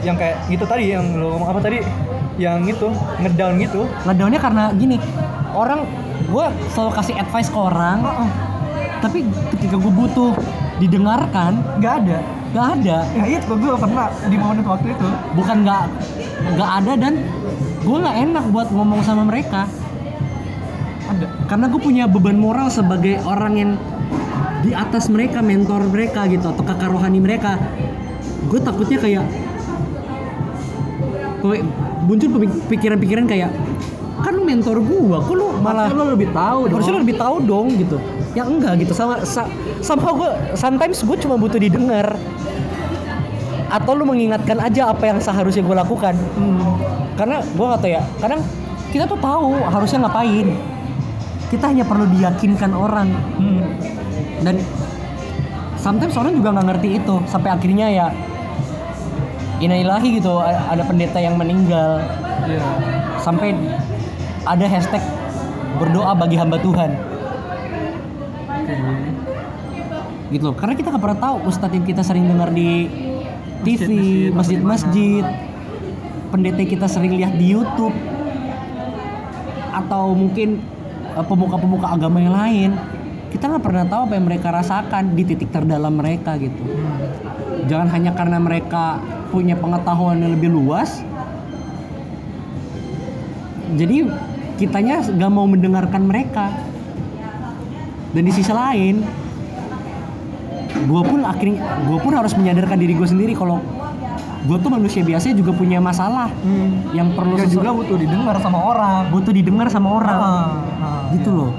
Yang kayak gitu tadi, yang lu ngomong apa tadi Yang itu, ngedown gitu. Ngedownnya karena gini orang gua selalu kasih advice ke orang tapi ketika gua butuh didengarkan Gak ada nggak ada. Ya itu gue pernah di momen waktu itu. Bukan nggak nggak ada dan gue nggak enak buat ngomong sama mereka. Ada. Karena gue punya beban moral sebagai orang yang di atas mereka mentor mereka gitu atau kakak rohani mereka. Gue takutnya kayak muncul pikiran-pikiran kayak mentor gua. Kok lu malah lu lebih tahu dong. harusnya lu lebih tahu dong gitu. Ya enggak gitu. Sama sa, somehow gue sometimes gue cuma butuh didengar. Atau lu mengingatkan aja apa yang seharusnya gue lakukan. Karena gue nggak tahu ya kadang kita tuh tahu harusnya ngapain. Kita hanya perlu diyakinkan orang. Hmm. dan sometimes orang juga nggak ngerti itu sampai akhirnya ya inailahi gitu ada pendeta yang meninggal. Iya. Sampai ada hashtag berdoa bagi hamba Tuhan. Gitu loh. Karena kita nggak pernah tahu ustadz yang kita sering dengar di TV Masjid-masjid, pendeta kita sering lihat di YouTube atau mungkin eh, pemuka-pemuka agama yang lain kita nggak pernah tahu apa yang mereka rasakan di titik terdalam mereka gitu. Jangan hanya karena mereka punya pengetahuan yang lebih luas jadi kitanya nggak mau mendengarkan mereka. Dan di sisi lain gue pun akhirnya gue pun harus menyadarkan diri gue sendiri kalau gue tuh manusia biasa juga punya masalah yang perlu Dan sesu- juga butuh didengar sama orang. Butuh didengar sama orang. Ah, ah, gitu loh.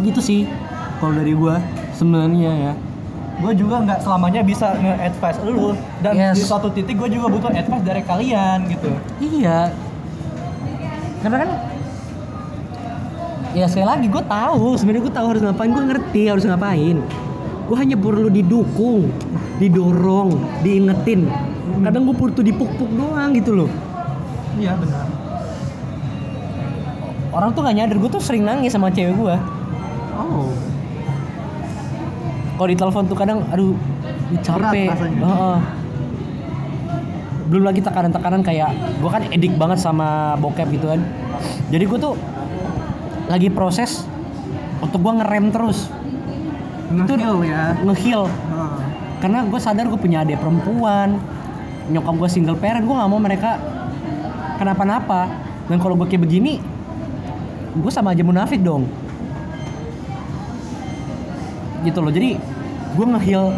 Gitu sih kalau dari gue sebenarnya ya. Gue juga nggak selamanya bisa nge-advise lu. Dan Yes. di suatu titik gue juga butuh advice dari kalian gitu. Iya. Karena kan ya sekali lagi gue tahu sebenarnya gue tahu harus ngapain gue ngerti harus ngapain gue hanya perlu didukung didorong diingetin kadang gue butuh dipuk-puk doang gitu loh iya benar orang tuh gak nyadar gue tuh sering nangis sama cewek gue Oh. kalau di telepon tuh kadang aduh capek Berat rasanya. Heeh. Belum lagi tekanan-tekanan kayak gue kan edik banget sama bokep gitu kan. Jadi gue tuh lagi proses untuk gue ngerem terus. Ngekill ya. ngeheal. Ah. karena gue sadar gue punya adik perempuan nyokap gue single parent gue nggak mau mereka kenapa-napa. Dan kalau gue kayak begini gue sama aja munafik dong. Gitu loh jadi gue ngeheal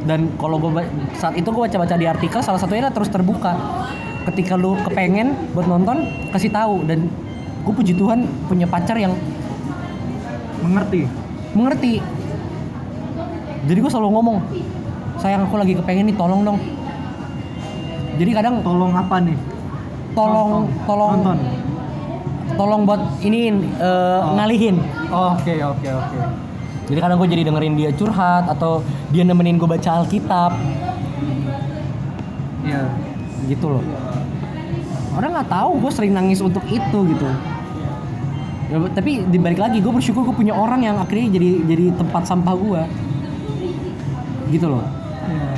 dan kalau gue saat itu gue baca-baca di artikel salah satunya adalah terus terbuka ketika lu kepengen buat nonton kasih tahu dan gue puji Tuhan punya pacar yang Mengerti. mengerti jadi gue selalu ngomong sayang aku lagi kepengen nih tolong dong jadi kadang Tolong apa nih? tolong Nonton. tolong Nonton. tolong buat ini eh, ngalihin oke oke oke jadi kadang gue jadi dengerin dia curhat atau dia nemenin gue baca Alkitab Iya. gitu loh orang nggak tahu gue sering nangis untuk itu gitu ya, tapi dibalik lagi gue bersyukur gue punya orang yang akhirnya jadi jadi tempat sampah gue gitu loh Iya.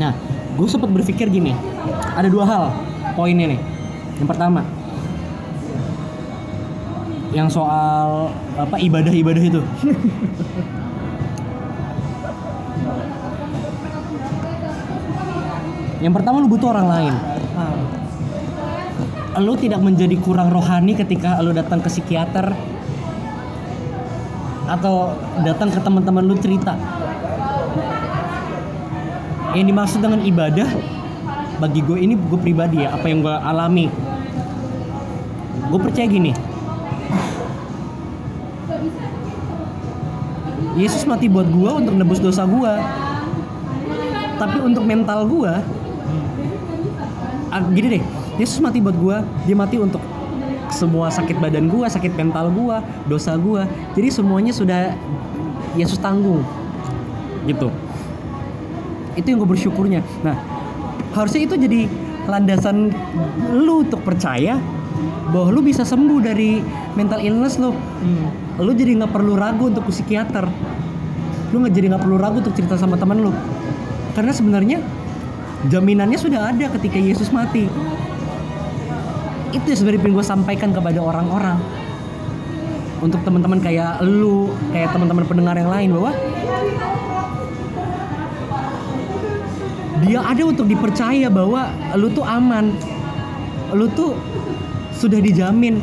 Nah, gue sempat berpikir gini, ada dua hal poinnya nih. Yang pertama, yang soal apa ibadah-ibadah itu. Yang pertama lu butuh orang lain. Ah, Lu tidak menjadi kurang rohani ketika lu datang ke psikiater atau datang ke teman-teman lu cerita. Yang dimaksud dengan ibadah bagi gue ini gue pribadi ya apa yang gue alami. Gue percaya gini. Yesus mati buat gue untuk nebus dosa gue. Tapi untuk mental gue, ah, gini deh. Yesus mati buat gua dia mati untuk semua sakit badan gua sakit mental gua dosa gua. Jadi semuanya sudah Yesus tanggung. Gitu. Itu yang gue bersyukurnya. Nah harusnya itu jadi landasan lu untuk percaya bahwa lu bisa sembuh dari mental illness lu lu jadi nggak perlu ragu untuk ke psikiater. Lu nggak jadi nggak perlu ragu untuk cerita sama teman lu. Karena sebenarnya jaminannya sudah ada ketika Yesus mati. Itu sebenarnya pengen gue sampaikan kepada orang-orang. Untuk teman-teman kayak lu kayak teman-teman pendengar yang lain bahwa dia ada untuk dipercaya bahwa lu tuh aman. Lu tuh sudah dijamin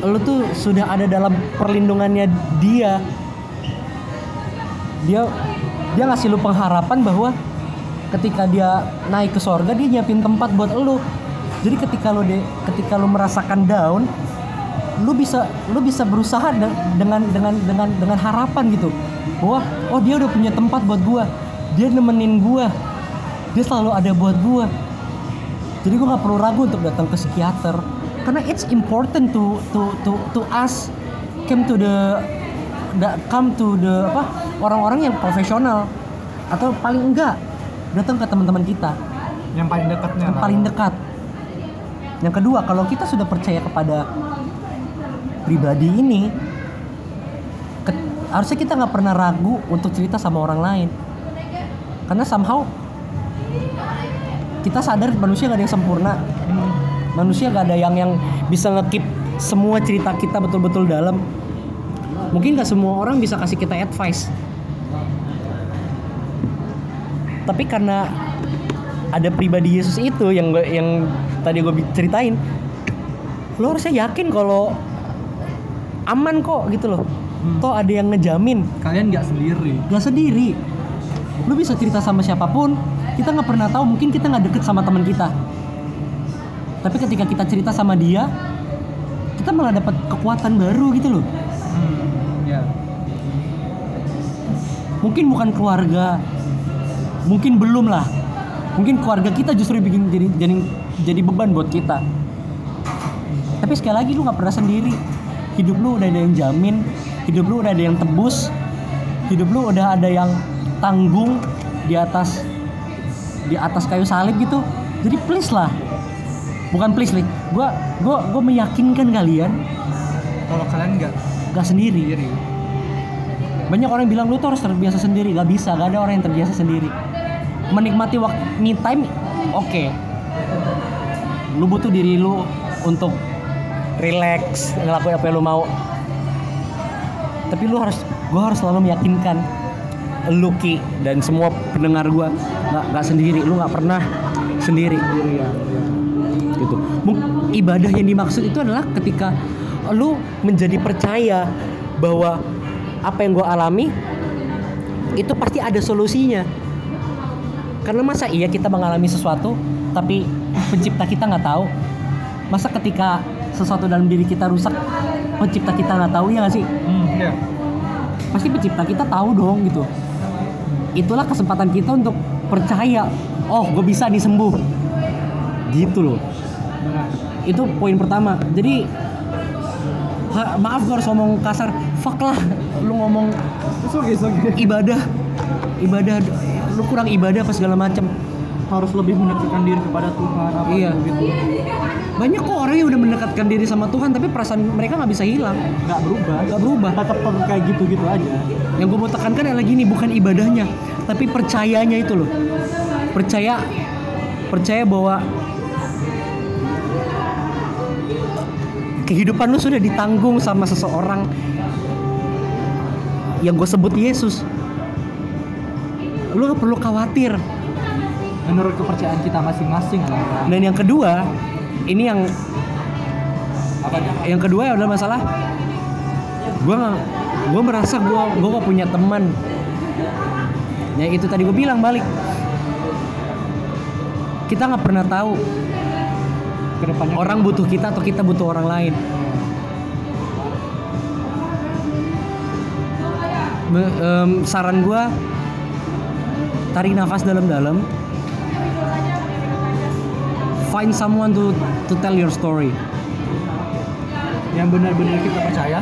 lu tuh sudah ada dalam perlindungannya dia. Dia dia ngasih lu pengharapan bahwa ketika dia naik ke sorga dia nyiapin tempat buat lu. Jadi ketika lu de, ketika lu merasakan down lu bisa lu bisa berusaha de- dengan dengan dengan dengan harapan gitu. Bahwa oh dia udah punya tempat buat gua. Dia nemenin gua. Dia selalu ada buat gua. Jadi gua nggak perlu ragu untuk datang ke psikiater karena it's important to to to to us come to the da- come to the apa orang-orang yang profesional atau paling enggak datang ke teman-teman kita yang paling dekatnya yang paling dekat. Yang kedua, kalau kita sudah percaya kepada pribadi ini, ke- harusnya kita nggak pernah ragu untuk cerita sama orang lain. Karena somehow kita sadar manusia gak ada yang sempurna. Manusia gak ada yang yang bisa ngekip semua cerita kita betul-betul dalam. Mungkin gak semua orang bisa kasih kita advice. Tapi karena ada pribadi Yesus itu yang gua- yang tadi gue ceritain lo harusnya yakin kalau aman kok gitu loh toh ada yang ngejamin Kalian nggak sendiri. gak sendiri lu bisa cerita sama siapa pun kita nggak pernah tahu mungkin kita nggak deket sama teman kita tapi ketika kita cerita sama dia kita malah dapat kekuatan baru gitu loh. Ya. mungkin bukan keluarga mungkin belum lah. Mungkin keluarga kita justru bikin jadi jadi jadi beban buat kita. Tapi sekali lagi lu nggak pernah sendiri. Hidup lu udah ada yang jamin hidup lu udah ada yang tebus hidup lu udah ada yang tanggung di atas di atas kayu salib gitu. Jadi please lah bukan please nih gua gua gua meyakinkan kalian Kalau kalian nggak gak sendiri. sendiri, banyak orang bilang lu tuh harus terbiasa sendiri. Gak bisa gak ada orang yang terbiasa sendiri. Menikmati waktu me time oke. Lu butuh diri lu untuk relax ngelakuin apa yang lu mau. Tapi lu harus gua harus selalu meyakinkan lu Ki dan semua pendengar gua nggak nggak sendiri. Lu nggak pernah sendiri gitu. Ibadah yang dimaksud itu adalah ketika lu menjadi percaya bahwa apa yang gue alami itu pasti ada solusinya. Karena masa iya kita mengalami sesuatu tapi pencipta kita nggak tahu. Masa ketika sesuatu dalam diri kita rusak pencipta kita nggak tahu ya nggak sih? Hmm, ya. pasti pencipta kita tahu dong gitu. Itulah kesempatan kita untuk percaya oh gue bisa nih sembuh gitu loh itu poin pertama. Jadi ha- maaf gue harus ngomong kasar. Fuck lah lu ngomong It's okay, it's okay. ibadah. Ibadah lu kurang ibadah apa segala macam. Harus lebih mendekatkan diri kepada Tuhan apa Iya. gitu. Banyak kok orang yang udah mendekatkan diri sama Tuhan tapi perasaan mereka nggak bisa hilang. Nggak berubah. Nggak berubah. Tetap kayak gitu gitu aja. Yang gue mau tekankan adalah gini bukan ibadahnya tapi percayanya itu loh. Percaya percaya bahwa kehidupan lu sudah ditanggung sama seseorang yang gue sebut Yesus. Lu gak perlu khawatir. Menurut kepercayaan kita masing-masing lah. Dan yang kedua, ini yang apa yang kedua adalah masalah gue gue merasa gue gue gak punya teman. Ya itu tadi gue bilang balik. Kita nggak pernah tahu ke depannya? Orang butuh kita atau kita butuh orang lain? Me- em, saran gue tarik nafas dalam-dalam. Find someone to to tell your story. Yang benar-benar kita percaya.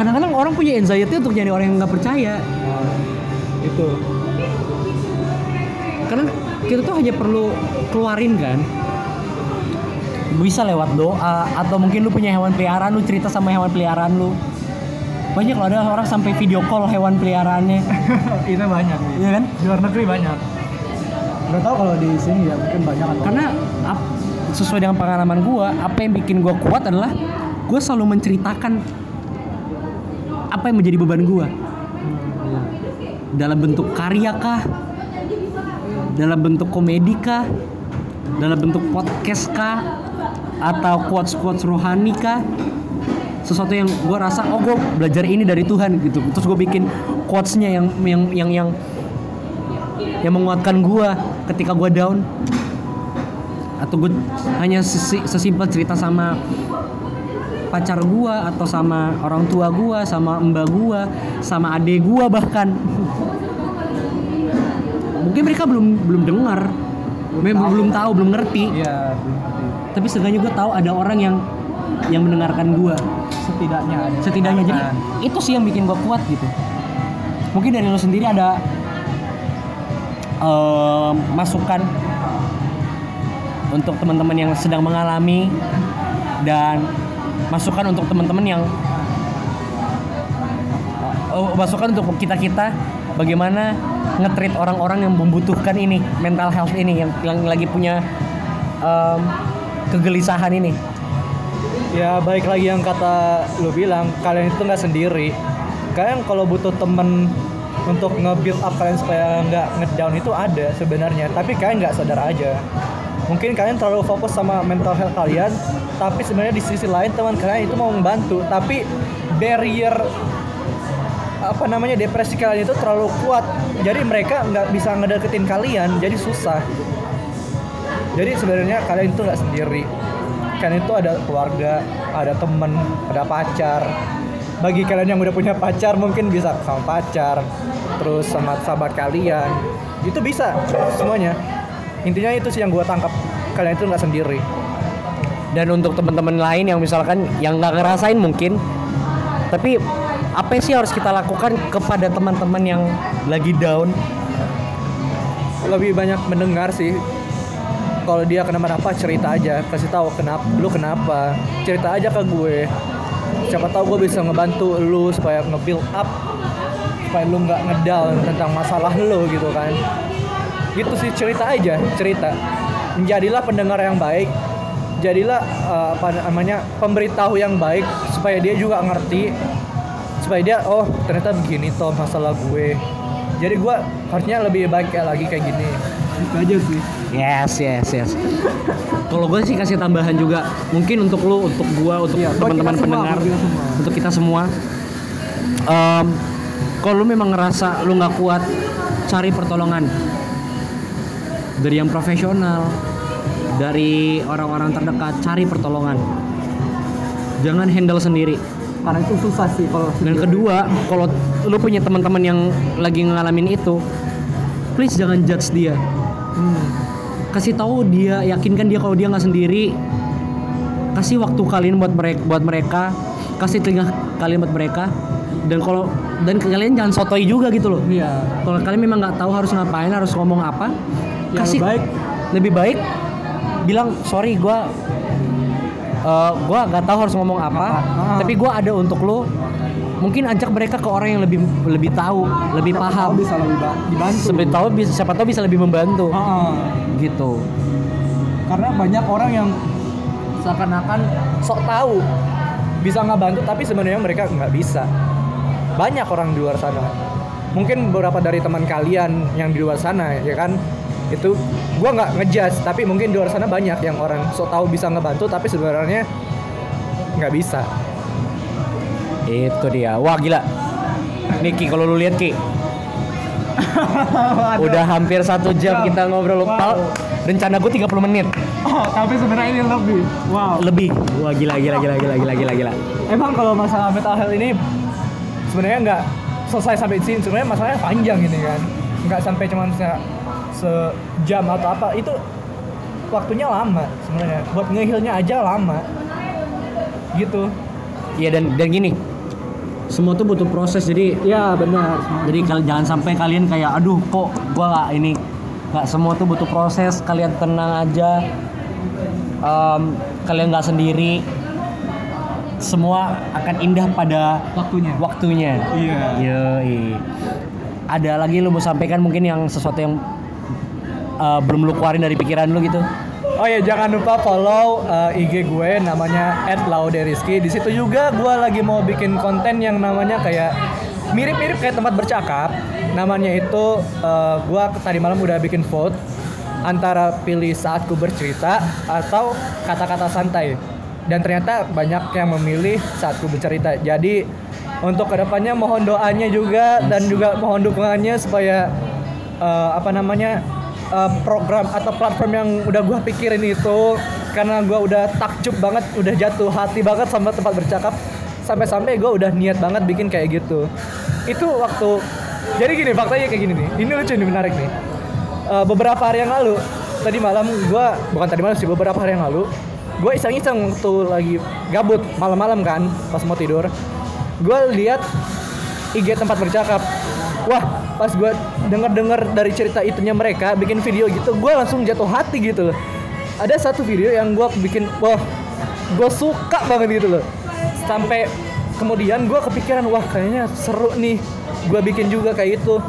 Kadang-kadang orang punya anxiety untuk nyari orang yang nggak percaya. Itu. Karena kita tuh hanya perlu keluarin kan? Bisa lewat doa atau mungkin lu punya hewan peliharaan lu cerita sama hewan peliharaan lu. Banyak loh ada orang sampai video call hewan peliharaannya. Itu banyak. Iya kan? Di luar negeri banyak. Nggak tahu kalau di sini ya mungkin banyak atau karena ap- sesuai dengan pengalaman gua apa yang bikin gua kuat adalah gua selalu menceritakan apa yang menjadi beban gua. Dalam bentuk karya kah dalam bentuk komedi kah? Dalam bentuk podcast kah? Atau quotes quotes rohani kah? Sesuatu yang gue rasa oh gue belajar ini dari Tuhan gitu. Terus gue bikin quotesnya yang yang yang yang yang menguatkan gue ketika gue down. Atau gue hanya sesi- sesimpel cerita sama pacar gue atau sama orang tua gue sama mbak gue sama adik gue bahkan mungkin mereka belum belum dengar. Belum tahu. belum ngerti. Iya belum ngerti. tapi setidaknya gue tahu ada orang yang yang mendengarkan gue setidaknya ada. Setidaknya. Jadi itu sih yang bikin gue kuat gitu. Mungkin dari lo sendiri ada em, masukan untuk teman-teman yang sedang mengalami dan masukan untuk teman-teman yang oh, masukan untuk kita kita bagaimana ngetrit orang-orang yang membutuhkan ini mental health ini yang yang lagi punya em, kegelisahan ini. Ya baik lagi yang kata lu bilang kalian itu nggak sendiri. Kalian kalau butuh temen untuk nge-build up kalian supaya nggak ngedown itu ada sebenarnya tapi kalian nggak sadar aja. Mungkin kalian terlalu fokus sama mental health kalian tapi sebenarnya di sisi lain teman kalian itu mau membantu tapi barrier apa namanya depresi kalian itu terlalu kuat. Jadi mereka nggak bisa ngedeketin kalian jadi susah. Jadi sebenarnya kalian itu nggak sendiri. Kalian itu ada keluarga ada temen ada pacar. Bagi kalian yang udah punya pacar mungkin bisa sama pacar terus sama sahabat kalian. Itu bisa semuanya. Intinya itu sih yang gue tangkap. Kalian itu nggak sendiri. Dan untuk teman-teman lain yang misalkan yang nggak ngerasain mungkin tapi apa sih harus kita lakukan kepada teman-teman yang lagi down? Lebih banyak mendengar sih. Kalau dia kenapa-napa cerita aja. Kasih tahu kenapa lu kenapa? Cerita aja ke gue. Siapa tahu gue bisa ngebantu lu supaya nge-build up supaya lu nggak ngedown tentang masalah lu gitu kan. Gitu sih cerita aja cerita. Menjadilah pendengar yang baik. Jadilah eh, apa namanya pemberitahu yang baik supaya dia juga ngerti supaya dia oh ternyata begini toh masalah gue. Jadi gue harusnya lebih baik kayak lagi kayak gini. Itu aja sih. Yes yes yes. Kalau gue sih kasih tambahan juga mungkin untuk lu untuk gua untuk Iya, teman-teman pendengar semua. untuk kita semua. Em, kalau lu memang ngerasa lu nggak kuat cari pertolongan. Dari yang profesional dari orang-orang terdekat cari pertolongan. Jangan handle sendiri karena itu susah sih kalau dan kedua kalau lu punya teman-teman yang lagi ngalamin itu please jangan judge dia. Hmm. kasih tahu dia yakinkan dia kalau dia nggak sendiri. Kasih waktu kalian buat mereka buat mereka. Kasih telinga kalian buat mereka. Dan kalau dan kalian jangan sotoi juga gitu loh. Iya. Kalau kalian memang nggak tahu harus ngapain harus ngomong apa Yang kasih baik. lebih baik bilang sorry gua eh, gua nggak tahu harus ngomong apa Ah. tapi gua ada untuk lo mungkin ajak mereka ke orang yang lebih lebih tahu lebih Siapa paham. tahu bisa lebih ba- dibantu. Siapa tahu bisa siapa tahu bisa lebih membantu. Ah, gitu. Karena banyak orang yang seakan-akan sok tahu bisa nggak bantu tapi sebenarnya mereka nggak bisa. Banyak orang di luar sana. Mungkin beberapa dari teman kalian yang di luar sana ya kan itu gua nggak ngejudge tapi mungkin di luar sana banyak yang orang so tahu bisa ngebantu tapi sebenarnya nggak bisa Itu dia. Wah gila. Nih Ki, kalau lu lihat Ki, udah hampir satu jam Wow. kita ngobrol. Wow. Pal, rencana gue 30 menit. oh tapi sebenarnya ini lebih wow Lebih. Wah gila gila gila gila gila gila gila. emang kalau masalah mental health ini sebenarnya nggak selesai sampai di sini sebenarnya masalahnya panjang ini kan nggak sampai cuma se- sejam atau apa itu waktunya lama sebenarnya. Buat ngehilnya aja lama. Gitu. Iya dan dan gini. Semua tuh butuh proses jadi ya benar. Jadi kal- jangan sampai kalian kayak aduh kok gua nggak ini nggak semua tuh butuh proses kalian tenang aja. Em, kalian nggak sendiri. Semua akan indah pada waktunya. waktunya. Iya. Yoi. ada lagi lu mau sampaikan mungkin yang sesuatu yang eh, belum lu keluarin dari pikiran lu gitu Oh ya jangan lupa follow uh, IG gue namanya @lauderiski. Di situ juga gue lagi mau bikin konten yang namanya kayak mirip-mirip kayak tempat bercakap. Namanya itu uh, gue tadi malam udah bikin vote antara pilih saat ku bercerita atau kata-kata santai. Dan ternyata banyak yang memilih saat ku bercerita. Jadi untuk ke depannya mohon doanya juga dan juga mohon dukungannya supaya eh, apa namanya eh, program atau platform yang udah gua pikirin itu karena gua udah takjub banget udah jatuh hati banget sama tempat bercakap. Sampai-sampai gua udah niat banget bikin kayak gitu. Itu waktu jadi gini faktanya kayak gini nih. Ini lucu nih menarik nih. Eh, beberapa hari yang lalu tadi malam gua bukan tadi malam sih beberapa hari yang lalu gue iseng-iseng waktu lagi gabut malam-malam kan pas mau tidur gue lihat IG tempat bercakap. Wah pas gue denger-denger dari cerita itunya mereka bikin video gitu gue langsung jatuh hati gitu loh. Ada satu video yang gue bikin wah gue suka banget gitu loh. Sampai kemudian gue kepikiran wah kayaknya seru nih gue bikin juga kayak itu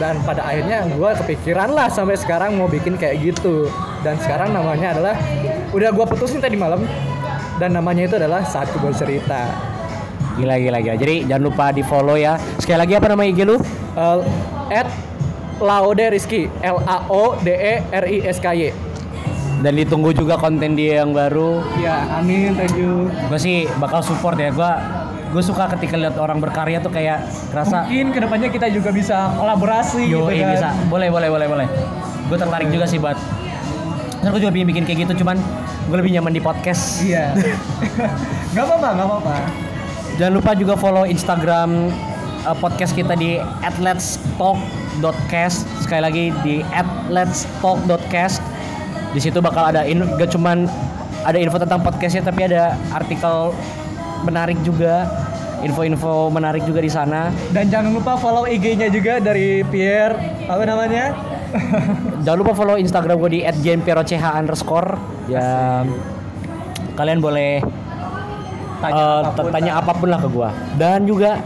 dan pada akhirnya gue kepikiran lah sampai sekarang mau bikin kayak gitu. Dan sekarang namanya adalah udah gue putusin tadi malam dan namanya itu adalah saat gue cerita gila gila gila. Jadi jangan lupa di follow ya. Sekali lagi apa nama IG lu? Uh, at Laode Rizky L A O D E R I S K Y. Dan ditunggu juga konten dia yang baru. Ya amin thank you. Gue sih bakal support ya gue gue suka ketika lihat orang berkarya tuh kayak kerasa mungkin ke depannya kita juga bisa kolaborasi yo gitu eh, kan. bisa. Boleh boleh boleh boleh. Gue tertarik juga sih buat Terus gue juga pengen bikin kayak gitu cuman gue lebih nyaman di podcast. Iya. Nggak apa-apa nggak apa-apa. Jangan lupa juga follow Instagram uh, podcast kita di @letstalk.cast sekali lagi di @letstalk.cast di situ bakal ada in, gak cuman ada info tentang podcastnya tapi ada artikel menarik juga info-info menarik juga di sana dan jangan lupa follow IG-nya juga dari Pierre apa namanya Jangan lupa follow Instagram gue di @jmperoch underscore. Ya, kalian boleh Tanya eh, apa pun tanya lah. apa pun lah ke gue. Dan juga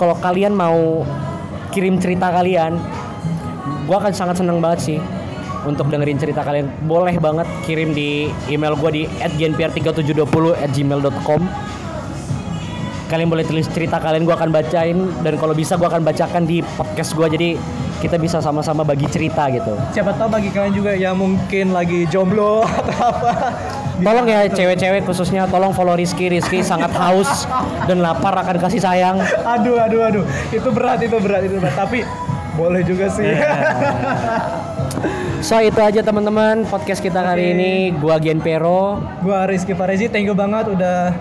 kalau kalian mau kirim cerita kalian, gue akan sangat seneng banget sih untuk dengerin cerita kalian. Boleh banget kirim di email gue di @jnpr3720 @gmail.com. Kalian boleh tulis cerita kalian, gue akan bacain dan kalau bisa gue akan bacakan di podcast gue. Jadi kita bisa sama-sama bagi cerita gitu. siapa tahu bagi kalian juga yang mungkin lagi jomblo atau apa Tolong ya cewek-cewek khususnya tolong follow Rizky. Rizky sangat haus dan lapar akan kasih sayang. aduh aduh aduh itu berat itu berat itu berat tapi boleh juga sih So itu aja teman-teman podcast kita kali Oke. ini. Gua Gian Pero. gua Rizky Farezi thank you banget udah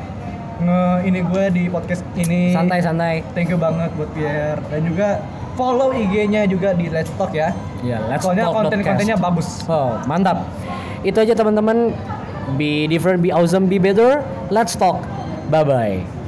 nge ini gue di podcast ini Santai-santai. thank you banget buat Pierre dan juga follow IG-nya juga di Let's Talk ya Ya, let's soalnya talk konten-kontennya bagus Oh, mantap. Itu aja teman-teman. Be different, be awesome, be better. Let's talk. Bye bye.